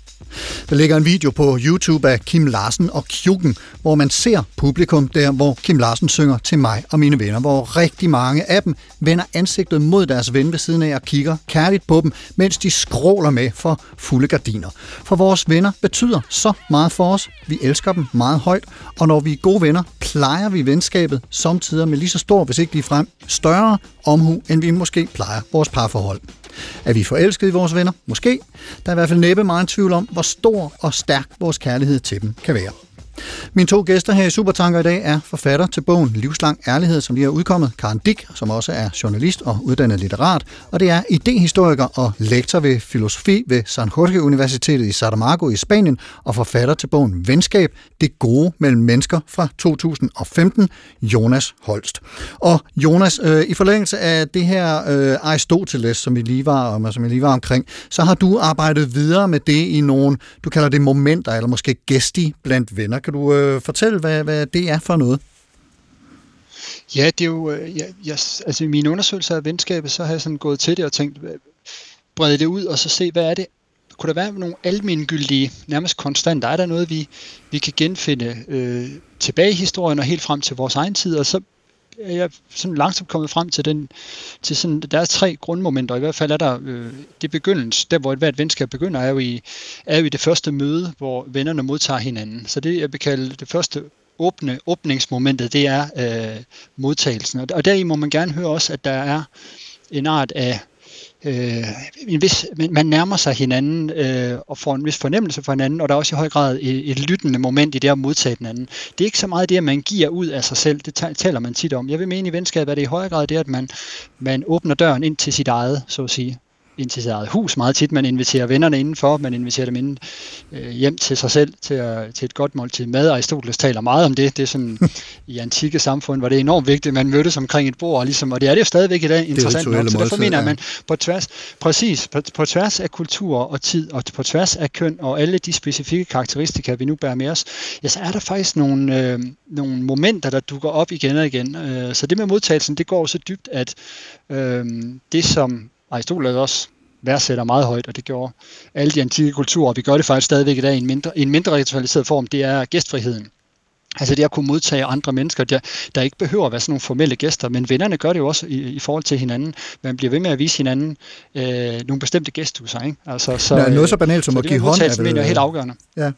Der ligger en video på YouTube af Kim Larsen og Kjuken, hvor man ser publikum der, hvor Kim Larsen synger til mig og mine venner, hvor rigtig mange af dem vender ansigtet mod deres ven ved siden af og kigger kærligt på dem, mens de skråler med for fulde gardiner. For vores venner betyder så meget for os. Vi elsker dem meget højt, og når vi er gode venner, plejer vi venskabet samtidig med lige så stor, hvis ikke lige frem, større omhu, end vi måske plejer vores parforhold. Er vi forelskede i vores venner? Måske. Der er i hvert fald næppe meget tvivl om, hvor stor og stærk vores kærlighed til dem kan være. Mine to gæster her i Supertanker i dag er forfatter til bogen Livslang Ærlighed, som lige er udkommet, Karen Dick, som også er journalist og uddannet litterat, og det er idehistoriker og lektor ved filosofi ved San Jorge Universitetet i Saramago i Spanien, og forfatter til bogen Venskab, det gode mellem mennesker fra 2015, Jonas Holst. Og Jonas, øh, i forlængelse af det her øh, Aristoteles, som vi lige var, som vi lige var omkring, så har du arbejdet videre med det i nogle, du kalder det momenter, eller måske gæsti blandt venner. Kan du øh, fortælle, hvad, hvad det er for noget? Ja, det er jo, øh, ja, jeg, jeg, altså i mine undersøgelser af venskabet, så har jeg sådan gået til det og tænkt, brede det ud og så se, hvad er det, kunne der være nogle almengyldige, nærmest konstanter? Er der noget, vi, vi kan genfinde øh, tilbage i historien og helt frem til vores egen tid? Og så er jeg sådan langsomt kommet frem til den, til sådan, der er tre grundmomenter, i hvert fald er der øh, det begyndelsen, der hvor et hvert venskab begynder, er jo, i, er jo i det første møde, hvor vennerne modtager hinanden. Så det, jeg vil kalde det første åbne, åbningsmomentet, det er øh, modtagelsen. Og, og deri må man gerne høre også, at der er en art af øh, en vis, man nærmer sig hinanden øh, og får en vis fornemmelse for hinanden, og der er også i høj grad et, et lyttende moment i det at modtage den anden. Det er ikke så meget det, at man giver ud af sig selv, det taler man tit om. Jeg vil mene i venskab, at det i høj grad det, at man, man åbner døren ind til sit eget, så at sige ind til sit eget hus meget tit. Man inviterer vennerne indenfor, man inviterer dem ind, øh, hjem til sig selv til, at, til et godt måltid mad. Aristoteles taler meget om det. Det er sådan, i antikke samfund var det enormt vigtigt, man mødtes omkring et bord, og, ligesom, og det er det jo stadigvæk i dag interessant nok. Så derfor mener jeg, at man på tværs, præcis, på, på tværs af kultur og tid, og på tværs af køn og alle de specifikke karakteristika, vi nu bærer med os, ja, så er der faktisk nogle, øh, nogle momenter, der dukker op igen og igen. Øh, så det med modtagelsen, det går så dybt, at øh, det som Aristoteles også værdsætter meget højt, og det gjorde alle de antikke kulturer, og vi gør det faktisk stadigvæk i dag i en mindre, en mindre ritualiseret form, det er gæstfriheden. Altså det at kunne modtage andre mennesker, der, der ikke behøver at være sådan nogle formelle gæster, men vennerne gør det jo også i, i forhold til hinanden. Man bliver ved med at vise hinanden øh, nogle bestemte gæsthusser. Ikke? Altså, så, Nå, noget så banalt som at give hånd vel... mener jeg er helt afgørende. Ja.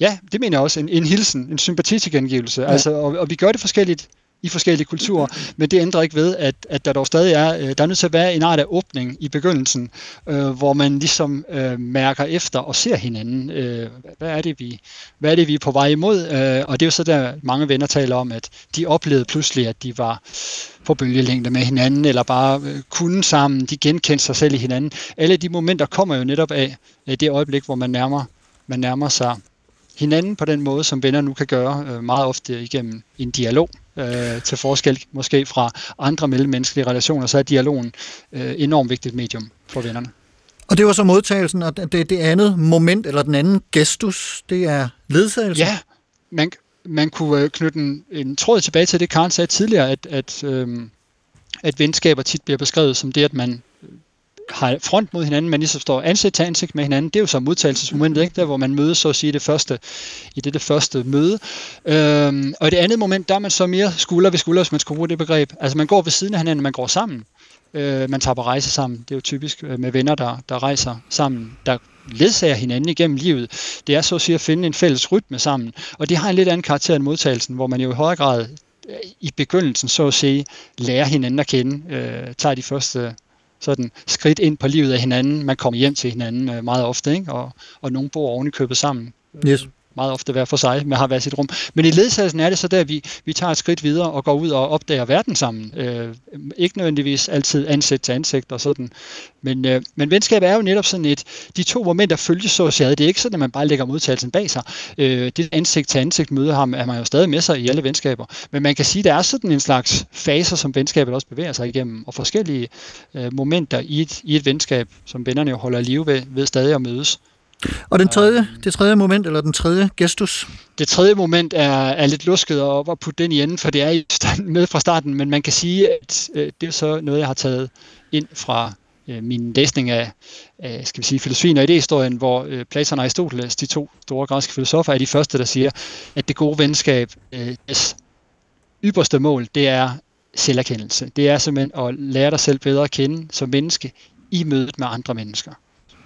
Ja, det mener jeg også. En, en hilsen, en sympatitilgengivelse. Ja. Altså, og, og vi gør det forskelligt i forskellige kulturer, men det ændrer ikke ved, at, at der dog stadig er, øh, der er nødt til at være en art af åbning i begyndelsen, øh, hvor man ligesom øh, mærker efter og ser hinanden. Øh, hvad, er det, vi, hvad er det, vi er på vej imod? Øh, og det er jo så der, mange venner taler om, at de oplevede pludselig, at de var på bølgelængde med hinanden, eller bare øh, kunne sammen, de genkendte sig selv i hinanden. Alle de momenter kommer jo netop af øh, det øjeblik, hvor man nærmer, man nærmer sig hinanden på den måde, som venner nu kan gøre, øh, meget ofte igennem en dialog øh, til forskel måske fra andre mellemmenneskelige relationer, så er dialogen øh, enormt vigtigt medium for vennerne. Og det var så modtagelsen, og det, det andet moment, eller den anden gestus, det er ledsagelse? Ja, man, man kunne øh, knytte en, en tråd tilbage til det, Karen sagde tidligere, at, at, øh, at venskaber tit bliver beskrevet som det, at man har front mod hinanden, men ligesom står ansigt til ansigt med hinanden. Det er jo så modtagelsesmomentet, ikke? der hvor man mødes, så at sige, det første, i det, det første møde. Øhm, og i det andet moment, der er man så mere skulder ved skulder, hvis man skulle bruge det begreb. Altså man går ved siden af hinanden, man går sammen. Øh, man tager på rejse sammen. Det er jo typisk øh, med venner, der, der rejser sammen, der ledsager hinanden igennem livet. Det er så at sige at finde en fælles rytme sammen. Og det har en lidt anden karakter end modtagelsen, hvor man jo i højere grad øh, i begyndelsen, så at sige, lærer hinanden at kende, øh, tager de første sådan skridt ind på livet af hinanden. Man kommer hjem til hinanden øh, meget ofte, ikke? Og, og nogen bor oven i købet sammen. Yes meget ofte hver for sig, men har været sit rum. Men i ledsagelsen er det så der, vi, vi tager et skridt videre og går ud og opdager verden sammen. Øh, ikke nødvendigvis altid ansigt til ansigt og sådan. Men, øh, men venskab er jo netop sådan et, de to momenter følges så sjældent. Det er ikke sådan, at man bare lægger modtagelsen bag sig. Øh, det ansigt til ansigt møde ham, er man jo stadig med sig i alle venskaber. Men man kan sige, at der er sådan en slags faser, som venskabet også bevæger sig igennem, og forskellige øh, momenter i et, i et venskab, som vennerne jo holder live ved, ved stadig at mødes. Og den tredje, det tredje moment, eller den tredje gestus? Det tredje moment er, er lidt lusket og at putte den i enden, for det er med fra starten, men man kan sige, at øh, det er så noget, jeg har taget ind fra øh, min læsning af, af skal vi sige, filosofien og idehistorien, hvor øh, Platon og Aristoteles, de to store græske filosofer, er de første, der siger, at det gode venskab, øh, ypperste mål, det er selverkendelse. Det er simpelthen at lære dig selv bedre at kende som menneske i mødet med andre mennesker.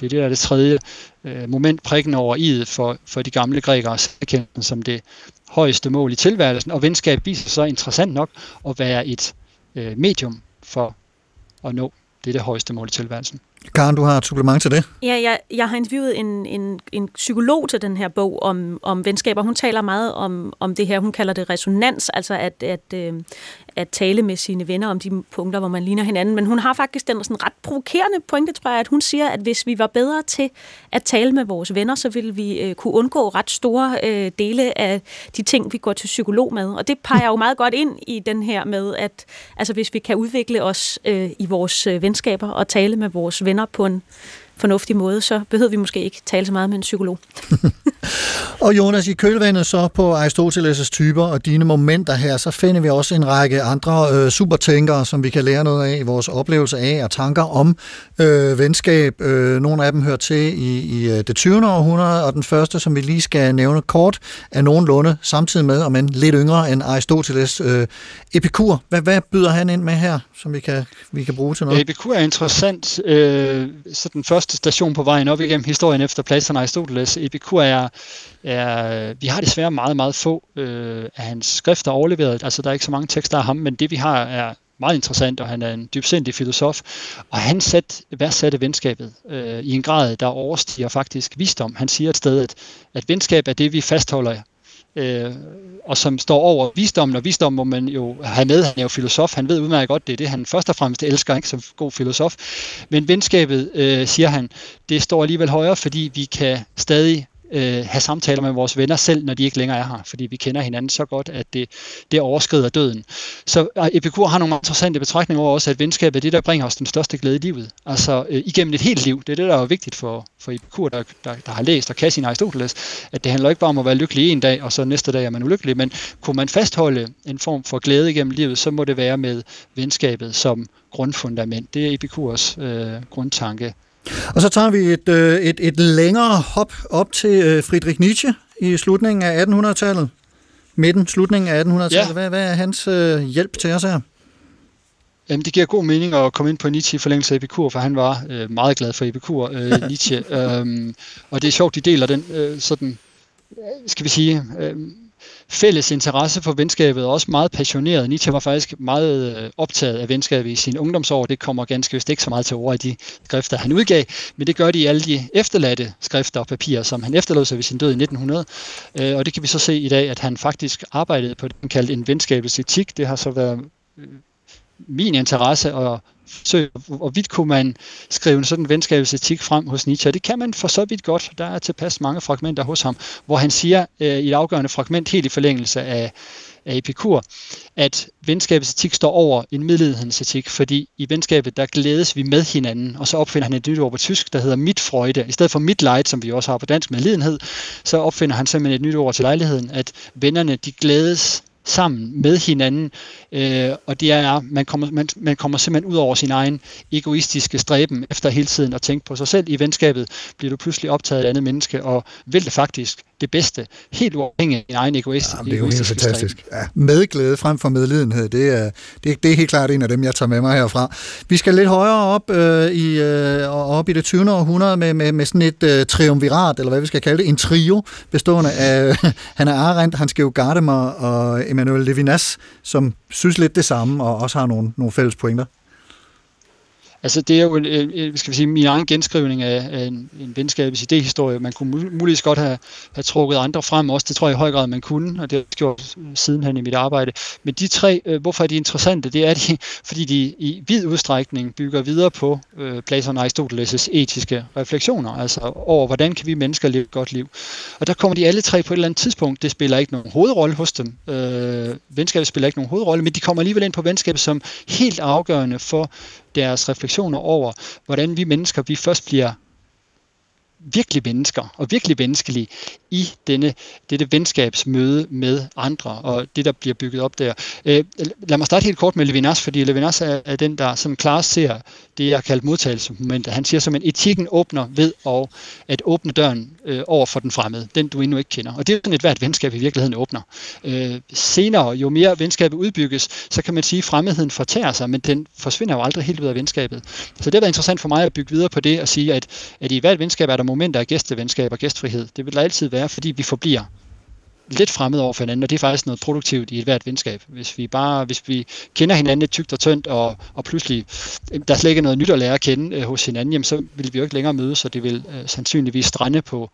Det er det, der er det tredje øh, moment prikken over i for, for de gamle grækere, erkendelsen som det højeste mål i tilværelsen, og venskab viser sig interessant nok at være et øh, medium for at nå det, det højeste mål i tilværelsen. Karen, du har et supplement til det? Ja, jeg, jeg har interviewet en, en, en psykolog til den her bog om, om venskaber. Hun taler meget om, om det her, hun kalder det resonans, altså at, at, øh, at tale med sine venner om de punkter, hvor man ligner hinanden. Men hun har faktisk den sådan ret provokerende pointe, tror jeg, at hun siger, at hvis vi var bedre til at tale med vores venner, så ville vi øh, kunne undgå ret store øh, dele af de ting, vi går til psykolog med. Og det peger jo meget godt ind i den her med, at altså, hvis vi kan udvikle os øh, i vores øh, venskaber og tale med vores venner venner på en fornuftig måde, så behøver vi måske ikke tale så meget med en psykolog. og Jonas, i kølvandet så på Aristoteles' typer og dine momenter her, så finder vi også en række andre øh, supertænkere, som vi kan lære noget af i vores oplevelse af og tanker om øh, venskab. Øh, nogle af dem hører til i, i øh, det 20. århundrede, og den første, som vi lige skal nævne kort, er nogenlunde samtidig med, om en lidt yngre end Aristoteles, øh, Epikur. Hvad, hvad byder han ind med her, som vi kan, vi kan bruge til noget? Epikur er interessant. Øh, så den første station på vejen op igennem historien efter Platon og Aristoteles. Epikur er, er, vi har desværre meget, meget få øh, af hans skrifter overleveret. Altså, der er ikke så mange tekster af ham, men det vi har er meget interessant, og han er en dybsindig filosof. Og han sat, værdsatte venskabet øh, i en grad, der overstiger faktisk visdom. Han siger et sted, at, at venskab er det, vi fastholder øh, og som står over visdommen, og visdom må man jo have med, han er jo filosof, han ved udmærket godt, det er det, han først og fremmest elsker, ikke, som god filosof. Men venskabet, øh, siger han, det står alligevel højere, fordi vi kan stadig øh, have samtaler med vores venner selv, når de ikke længere er her, fordi vi kender hinanden så godt, at det, det overskrider døden. Så Epikur har nogle interessante betragtninger over også, at venskab er det, der bringer os den største glæde i livet. Altså øh, igennem et helt liv. Det er det, der er vigtigt for, for Epikur, der, der, der har læst og kan sin Aristoteles, at det handler ikke bare om at være lykkelig en dag, og så næste dag er man ulykkelig, men kunne man fastholde en form for glæde igennem livet, så må det være med venskabet som grundfundament. Det er Epikurs øh, grundtanke og så tager vi et, øh, et, et længere hop op til øh, Friedrich Nietzsche i slutningen af 1800-tallet. Midten, slutningen af 1800-tallet. Ja. Hvad, hvad er hans øh, hjælp til os her? Jamen, det giver god mening at komme ind på Nietzsche i forlængelse af Epikur, for han var øh, meget glad for Epikur, øh, Nietzsche. øhm, og det er sjovt, de deler den øh, sådan, skal vi sige, øh, fælles interesse for venskabet, og også meget passioneret. Nietzsche var faktisk meget øh, optaget af venskabet i sine ungdomsår. Det kommer ganske vist ikke så meget til ord i de skrifter, han udgav, men det gør de i alle de efterladte skrifter og papirer, som han efterlod sig ved sin død i 1900. Øh, og det kan vi så se i dag, at han faktisk arbejdede på det, han kaldte en venskabets etik. Det har så været øh, min interesse og så hvorvidt kunne man skrive en sådan venskabsetik frem hos Nietzsche, og det kan man for så vidt godt. Der er tilpas mange fragmenter hos ham, hvor han siger øh, i et afgørende fragment, helt i forlængelse af, af Epikur, at venskabets etik står over en middelhedens etik, fordi i venskabet, der glædes vi med hinanden, og så opfinder han et nyt ord på tysk, der hedder mitfreude. I stedet for mitleid, som vi også har på dansk med lidenhed, så opfinder han simpelthen et nyt ord til lejligheden, at vennerne, de glædes sammen med hinanden, øh, og det er, man kommer, man, man kommer simpelthen ud over sin egen egoistiske stræben efter hele tiden at tænke på sig selv. I venskabet bliver du pludselig optaget af et andet menneske, og vil det faktisk det bedste, helt uafhængigt af din egen egoist. Ja, det er jo helt fantastisk. Ja, medglæde frem for medlidenhed, det er, det, det er helt klart en af dem, jeg tager med mig herfra. Vi skal lidt højere op, øh, i, øh, op i det 20. århundrede med, med, med sådan et øh, triumvirat, eller hvad vi skal kalde det, en trio, bestående af Hannah Arendt, Hans Georg Gardemar og Emmanuel Levinas, som synes lidt det samme, og også har nogle, nogle fælles pointer. Altså det er jo en, skal vi sige, min egen genskrivning af, af en, en venskabets idéhistorie. Man kunne muligvis godt have, have trukket andre frem også, det tror jeg i høj grad, man kunne, og det har jeg gjort øh, sidenhen i mit arbejde. Men de tre, øh, hvorfor er de interessante? Det er de, fordi de i vid udstrækning bygger videre på øh, Platon og Aristoteles' etiske refleksioner, altså over, hvordan kan vi mennesker leve et godt liv. Og der kommer de alle tre på et eller andet tidspunkt. Det spiller ikke nogen hovedrolle hos dem. Øh, venskabet spiller ikke nogen hovedrolle, men de kommer alligevel ind på venskabet som helt afgørende for deres refleksioner over, hvordan vi mennesker vi først bliver virkelig mennesker og virkelig menneskelige i denne, dette venskabsmøde med andre og det, der bliver bygget op der. Øh, lad mig starte helt kort med Levinas, fordi Levinas er, er den, der som klart ser det, jeg har kaldt modtagelsesmomentet. Han siger som en etikken åbner ved og at åbne døren øh, over for den fremmede, den du endnu ikke kender. Og det er sådan et hvert venskab i virkeligheden åbner. Øh, senere, jo mere venskabet udbygges, så kan man sige, at fremmedheden fortærer sig, men den forsvinder jo aldrig helt ud af venskabet. Så det har været interessant for mig at bygge videre på det og sige, at, at i hvert venskab er der momenter af gæstevenskab og gæstfrihed. Det vil der altid være, fordi vi forbliver lidt fremmed over for hinanden, og det er faktisk noget produktivt i et hvert venskab. Hvis vi bare, hvis vi kender hinanden lidt tykt og tyndt, og, og pludselig øh, der slet ikke er noget nyt at lære at kende øh, hos hinanden, jamen, så vil vi jo ikke længere mødes, så det vil øh, sandsynligvis strande på,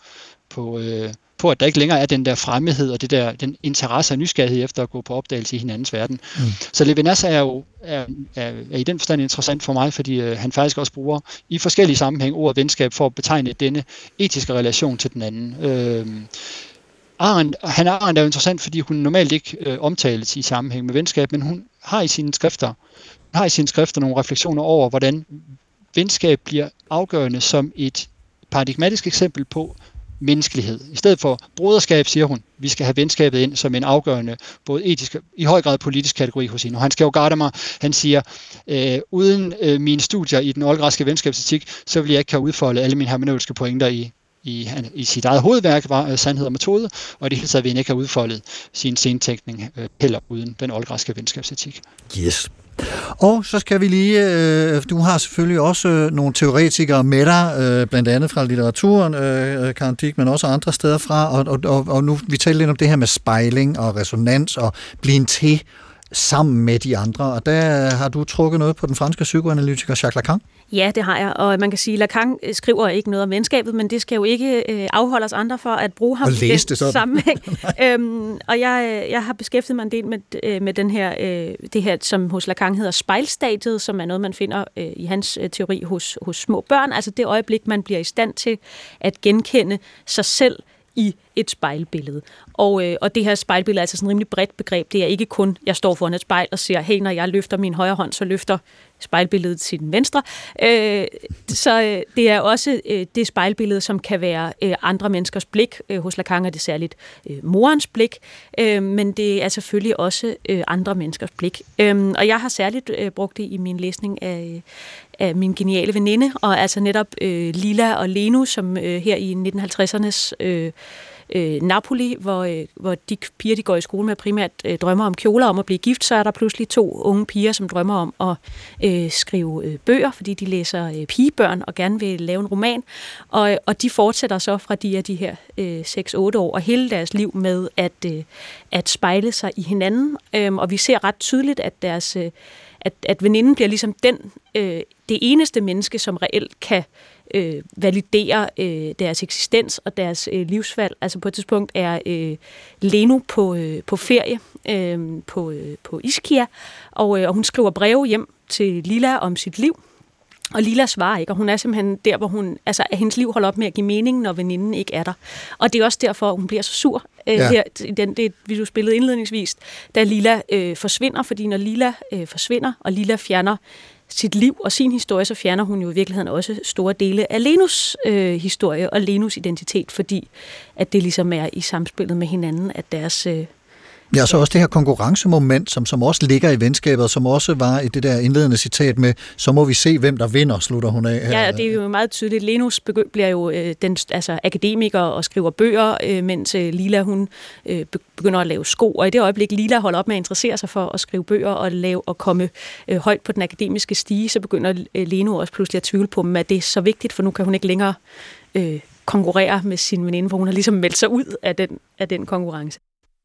på, øh, på, at der ikke længere er den der fremmedhed og det der, den interesse og nysgerrighed efter at gå på opdagelse i hinandens verden. Mm. Så Levinas er jo er, er, er i den forstand interessant for mig, fordi øh, han faktisk også bruger i forskellige sammenhæng ordet venskab for at betegne denne etiske relation til den anden. Øh, Arendt, han Arendt er jo interessant, fordi hun normalt ikke øh, omtales i sammenhæng med venskab, men hun har i sine skrifter, har i sine skrifter nogle refleksioner over, hvordan venskab bliver afgørende som et paradigmatisk eksempel på menneskelighed. I stedet for broderskab, siger hun, vi skal have venskabet ind som en afgørende, både etisk i høj grad politisk kategori hos hende. Og han skal jo mig, han siger, øh, uden øh, mine studier i den oldgræske venskabsetik, så vil jeg ikke have udfoldet alle mine hermeneutiske pointer i, i, i sit eget hovedværk, var uh, Sandhed og Metode, og det hele taget vil han ikke have udfoldet sin scenetænkning uh, øh, heller uden den oldgræske venskabsetik. Yes. Og så skal vi lige, øh, du har selvfølgelig også øh, nogle teoretikere med dig, øh, blandt andet fra litteraturen, øh, øh Karen Dick, men også andre steder fra, og, og, og, og nu vi taler lidt om det her med spejling og resonans og blive til sammen med de andre, og der har du trukket noget på den franske psykoanalytiker Jacques Lacan. Ja, det har jeg, og man kan sige, at Lacan øh, skriver ikke noget om venskabet, men det skal jo ikke øh, afholde os andre for at bruge ham og i det sådan. sammenhæng. øhm, og jeg, jeg har beskæftiget mig en del med, øh, med den her, øh, det her, som hos Lacan hedder spejlstadiet, som er noget, man finder øh, i hans øh, teori hos, hos små børn, altså det øjeblik, man bliver i stand til at genkende sig selv i et spejlbillede. Og, øh, og det her spejlbillede er altså sådan et rimelig bredt begreb. Det er ikke kun, jeg står foran et spejl og siger, hey, når jeg løfter min højre hånd, så løfter spejlbilledet til den venstre. Øh, så øh, det er også øh, det spejlbillede, som kan være øh, andre menneskers blik. Øh, hos Lacan er det særligt øh, morens blik, øh, men det er selvfølgelig også øh, andre menneskers blik. Øh, og jeg har særligt øh, brugt det i min læsning af, af min geniale veninde, og altså netop øh, Lila og Lenu, som øh, her i 1950'ernes øh, øh, Napoli, hvor, øh, hvor de piger, de går i skole med, primært øh, drømmer om kjoler om at blive gift, så er der pludselig to unge piger, som drømmer om at øh, skrive øh, bøger, fordi de læser øh, pigebørn og gerne vil lave en roman. Og, øh, og de fortsætter så fra de er de her øh, 6-8 år og hele deres liv med at, øh, at spejle sig i hinanden. Øh, og vi ser ret tydeligt, at deres øh, at, at veninden bliver ligesom den, øh, det eneste menneske, som reelt kan øh, validere øh, deres eksistens og deres øh, livsvalg. Altså på et tidspunkt er øh, Leno på, øh, på ferie øh, på, øh, på Iskia, og, øh, og hun skriver breve hjem til Lila om sit liv. Og Lila svarer ikke, og hun er simpelthen der, hvor hun, altså, at hendes liv holder op med at give mening, når veninden ikke er der. Og det er også derfor, hun bliver så sur. Øh, ja. her, den, det vi du spillede indledningsvis, da Lila øh, forsvinder, fordi når Lila øh, forsvinder, og Lila fjerner sit liv og sin historie, så fjerner hun jo i virkeligheden også store dele af Lenus øh, historie og Lenus identitet, fordi at det ligesom er i samspillet med hinanden, at deres, øh, Ja, så også det her konkurrencemoment, som, som også ligger i venskabet, og som også var i det der indledende citat med, så må vi se, hvem der vinder, slutter hun af. Ja, det er jo meget tydeligt. Lenus bliver jo øh, den, altså, akademiker og skriver bøger, øh, mens øh, Lila hun øh, begynder at lave sko, og i det øjeblik Lila holder op med at interessere sig for at skrive bøger og, lave, og komme øh, højt på den akademiske stige, så begynder øh, Leno også pludselig at tvivle på, at det er så vigtigt, for nu kan hun ikke længere øh, konkurrere med sin veninde, for hun har ligesom meldt sig ud af den, af den konkurrence.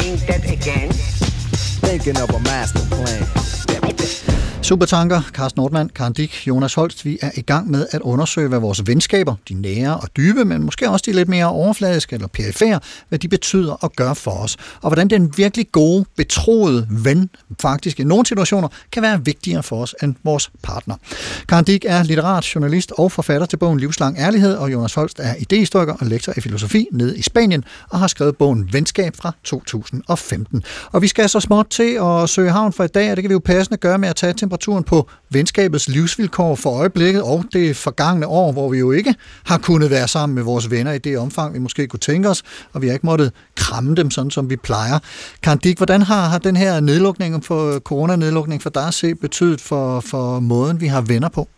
saying again? Thinking of a master plan. Supertanker, Carsten Nordmann, Karen Dick, Jonas Holst, vi er i gang med at undersøge, hvad vores venskaber, de nære og dybe, men måske også de lidt mere overfladiske eller perifære, hvad de betyder og gør for os. Og hvordan den virkelig gode, betroede ven faktisk i nogle situationer kan være vigtigere for os end vores partner. Karen Dick er litterat, journalist og forfatter til bogen Livslang Ærlighed, og Jonas Holst er idehistoriker og lektor i filosofi nede i Spanien og har skrevet bogen Venskab fra 2015. Og vi skal så småt til at søge havn for i dag, og det kan vi jo passende gøre med at tage temperaturen på venskabets livsvilkår for øjeblikket og det forgangne år, hvor vi jo ikke har kunnet være sammen med vores venner i det omfang, vi måske kunne tænke os, og vi har ikke måttet kramme dem, sådan som vi plejer. Kandik, hvordan har, har den her nedlukning for coronanedlukning for dig at se betydet for, for måden, vi har venner på?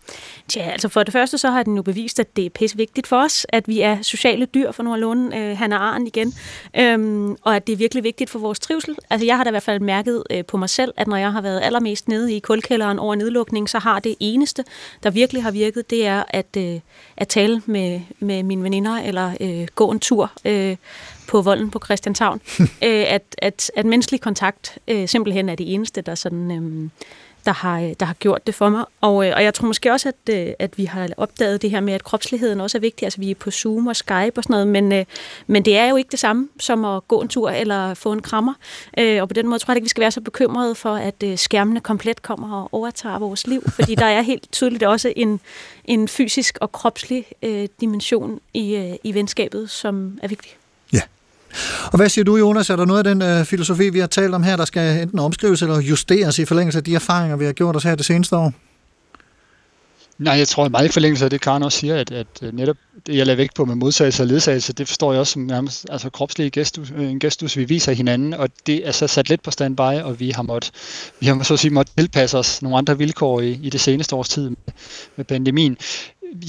Tja, altså for det første så har den jo bevist, at det er pisse vigtigt for os, at vi er sociale dyr, for nu at låne øh, Hannah Arn igen, øhm, og at det er virkelig vigtigt for vores trivsel. Altså jeg har da i hvert fald mærket øh, på mig selv, at når jeg har været allermest nede i kulkælderen over nedlukning, så har det eneste, der virkelig har virket, det er at, øh, at tale med, med mine veninder, eller øh, gå en tur øh, på volden på Christianshavn. øh, at, at, at menneskelig kontakt øh, simpelthen er det eneste, der sådan... Øh, der har, øh, der har gjort det for mig. Og, øh, og jeg tror måske også, at, øh, at vi har opdaget det her med, at kropsligheden også er vigtig. Altså vi er på Zoom og Skype og sådan noget, men, men det er jo ikke det samme som at gå en tur eller få en krammer. Og på den måde tror jeg ikke, vi skal være så bekymrede for, at skærmene komplet kommer og overtager vores liv, fordi der er helt tydeligt også en, en fysisk og kropslig øh, dimension i, i venskabet, som er vigtig. Og hvad siger du, Jonas? Er der noget af den øh, filosofi, vi har talt om her, der skal enten omskrives eller justeres i forlængelse af de erfaringer, vi har gjort os her det seneste år? Nej, jeg tror meget i forlængelse af det, Karen også siger, at, at øh, netop det, jeg lader vægt på med modtagelse og ledsagelse, det forstår jeg også som nærmest altså kropslige gestus, øh, en gestus, vi viser hinanden, og det er så sat lidt på standby, og vi har måttet, vi har så at sige måttet tilpasse os nogle andre vilkår i, i det seneste års tid med, med pandemien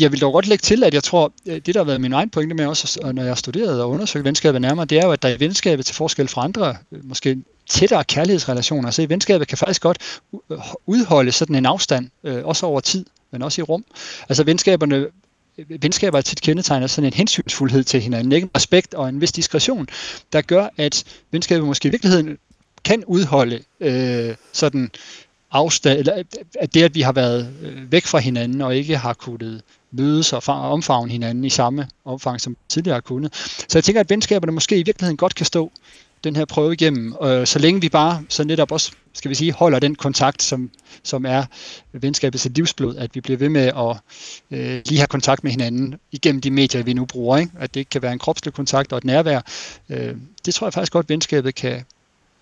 jeg vil dog godt lægge til, at jeg tror, øh, det der har været min egen pointe med også, når jeg har studeret og undersøgt venskabet nærmere, det er jo, at der er venskabet til forskel fra andre, øh, måske tættere kærlighedsrelationer. Så venskabet kan faktisk godt udholde sådan en afstand, øh, også over tid, men også i rum. Altså venskaberne venskaber er tit kendetegnet sådan en hensynsfuldhed til hinanden, ikke? respekt og en vis diskretion, der gør, at venskabet måske i virkeligheden kan udholde øh, sådan afstand, eller at det, at vi har været øh, væk fra hinanden og ikke har kunnet mødes og omfavne hinanden i samme omfang, som tidligere har kunnet. Så jeg tænker, at venskaberne måske i virkeligheden godt kan stå den her prøve igennem, øh, så længe vi bare så netop også, skal vi sige, holder den kontakt, som, som er venskabets livsblod, at vi bliver ved med at øh, lige have kontakt med hinanden igennem de medier, vi nu bruger. Ikke? At det ikke kan være en kropslig kontakt og et nærvær. Øh, det tror jeg faktisk godt, at venskabet kan,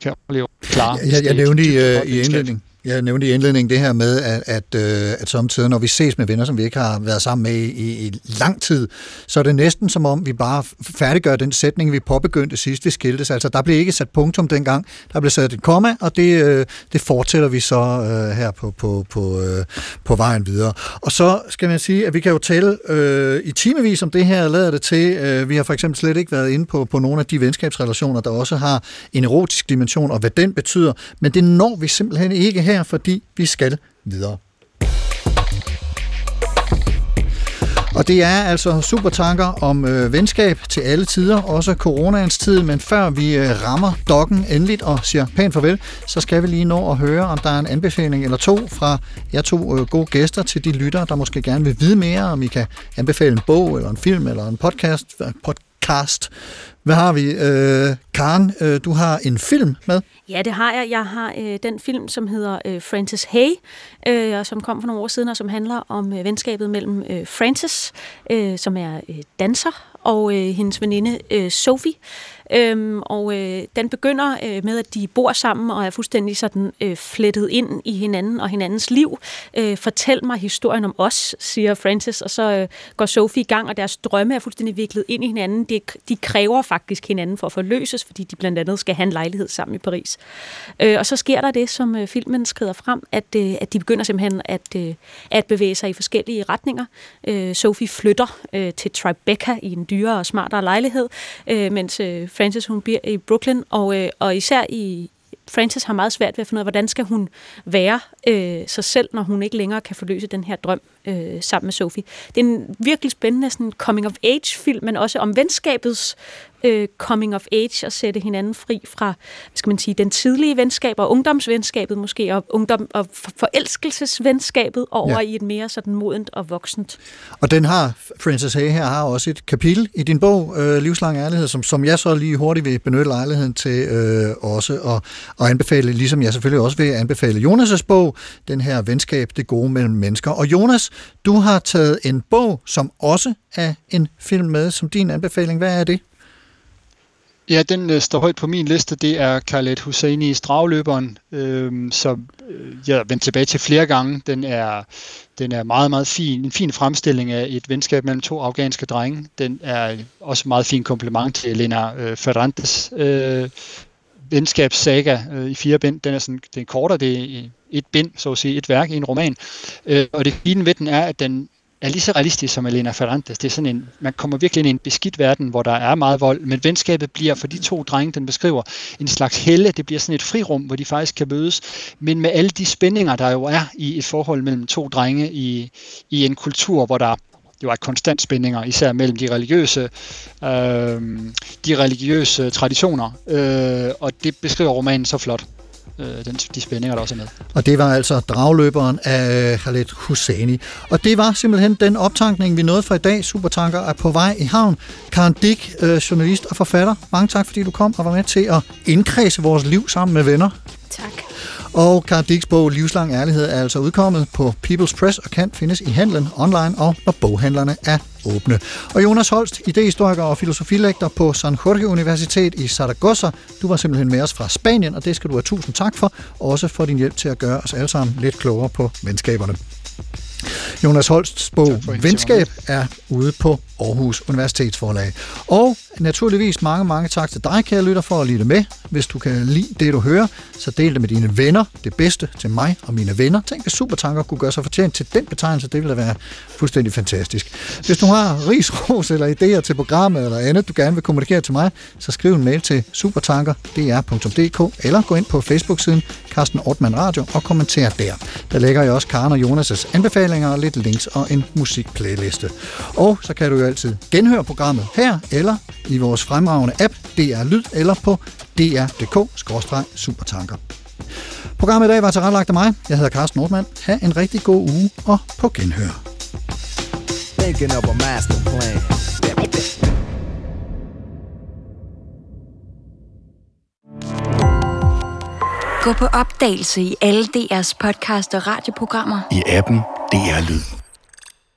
kan opleve klar. Jeg, jeg, nævnte i, øh, i indledning, jeg nævnte i indledningen det her med, at, at, øh, at samtidig, når vi ses med venner, som vi ikke har været sammen med i, i, lang tid, så er det næsten som om, vi bare færdiggør den sætning, vi påbegyndte sidst, vi skiltes. Altså, der blev ikke sat punktum dengang. Der blev sat et komma, og det, øh, det fortsætter vi så øh, her på, på, på, øh, på vejen videre. Og så skal man sige, at vi kan jo tale øh, i timevis om det her, lader det til. Øh, vi har for eksempel slet ikke været inde på, på nogle af de venskabsrelationer, der også har en erotisk dimension, og hvad den betyder. Men det når vi simpelthen ikke her her, fordi vi skal videre. Og det er altså supertanker om øh, venskab til alle tider, også coronaens tid, men før vi øh, rammer dokken endeligt og siger pænt farvel, så skal vi lige nå at høre, om der er en anbefaling eller to fra jer to øh, gode gæster til de lyttere, der måske gerne vil vide mere, om I kan anbefale en bog eller en film eller en podcast, øh, podcast hvad har vi? Øh, Karen, øh, du har en film med. Ja, det har jeg. Jeg har øh, den film, som hedder øh, Frances Hay, øh, som kom for nogle år siden, og som handler om øh, venskabet mellem øh, Frances, øh, som er øh, danser, og øh, hendes veninde øh, Sophie. Øhm, og øh, den begynder øh, med, at de bor sammen og er fuldstændig sådan øh, flettet ind i hinanden og hinandens liv. Øh, Fortæl mig historien om os, siger Francis, og så øh, går Sophie i gang, og deres drømme er fuldstændig viklet ind i hinanden. De, de kræver faktisk hinanden for at forløses, fordi de blandt andet skal have en lejlighed sammen i Paris. Øh, og så sker der det, som øh, filmen skrider frem, at, øh, at de begynder simpelthen at, øh, at bevæge sig i forskellige retninger. Øh, Sophie flytter øh, til Tribeca i en dyrere og smartere lejlighed, øh, mens øh, Frances hun bliver i Brooklyn, og, øh, og især i, Frances har meget svært ved at finde ud af, hvordan skal hun være øh, sig selv, når hun ikke længere kan forløse den her drøm øh, sammen med Sophie. Det er en virkelig spændende sådan coming of age film, men også om venskabets øh, coming of age og sætte hinanden fri fra, hvad skal man sige, den tidlige venskab og ungdomsvenskabet måske, og, ungdom, og forelskelsesvenskabet over ja. i et mere sådan modent og voksent. Og den har, Frances Hay her har også et kapitel i din bog, øh, Livslang Ærlighed, som, som jeg så lige hurtigt vil benytte lejligheden til øh, også at, at anbefale, ligesom jeg selvfølgelig også vil anbefale Jonas' bog, den her venskab, det gode mellem mennesker. Og Jonas, du har taget en bog, som også er en film med, som din anbefaling. Hvad er det? Ja, den øh, står højt på min liste. Det er Khaled Husseini Stravløberen øh, som øh, jeg har vendt tilbage til flere gange. Den er, den er meget, meget fin. En fin fremstilling af et venskab mellem to afghanske drenge. Den er også meget fin kompliment til Elena øh, Ferrantes øh, venskabssaga øh, i fire bind. Den er sådan, den er kortere, det er et bind, så at sige, et værk i en roman. Øh, og det fine ved den er, at den er lige så realistisk som Elena Ferrantes. Det er sådan en, man kommer virkelig ind i en beskidt verden, hvor der er meget vold, men venskabet bliver for de to drenge, den beskriver, en slags helle. Det bliver sådan et frirum, hvor de faktisk kan mødes, men med alle de spændinger, der jo er i et forhold mellem to drenge i, i en kultur, hvor der jo er konstant spændinger, især mellem de religiøse, øh, de religiøse traditioner, øh, og det beskriver romanen så flot øh, den, de spændinger, der også er med. Og det var altså dragløberen af Khaled Husseini. Og det var simpelthen den optankning, vi nåede for i dag. Supertanker er på vej i havn. Karen Dick, øh, journalist og forfatter. Mange tak, fordi du kom og var med til at indkredse vores liv sammen med venner. Tak. Og Karen Dicks bog Livslang Ærlighed er altså udkommet på People's Press og kan findes i handlen online og når boghandlerne er åbne. Og Jonas Holst, idehistoriker og filosofilektor på San Jorge Universitet i Zaragoza. Du var simpelthen med os fra Spanien, og det skal du have tusind tak for, også for din hjælp til at gøre os alle sammen lidt klogere på venskaberne. Jonas Holsts bog Venskab er ude på Aarhus Universitetsforlag. Og naturligvis mange, mange tak til dig, kære lytter, for at lytte med. Hvis du kan lide det, du hører, så del det med dine venner. Det bedste til mig og mine venner. Tænk, hvis Supertanker kunne gøre sig fortjent til den betegnelse. Det ville da være fuldstændig fantastisk. Hvis du har ris, eller idéer til programmet eller andet, du gerne vil kommunikere til mig, så skriv en mail til supertanker.dr.dk eller gå ind på Facebook-siden Carsten Ortmann Radio og kommenter der. Der lægger jeg også Karen og Jonas' anbefalinger anbefalinger, lidt links og en musikplayliste. Og så kan du jo altid genhøre programmet her eller i vores fremragende app DR Lyd eller på dr.dk-supertanker. Programmet i dag var tilrettelagt af mig. Jeg hedder Carsten Nordmann. Ha' en rigtig god uge og på genhør. Thinking of a master plan. Gå på opdagelse i alle DR's podcast og radioprogrammer. I appen DR Lyd.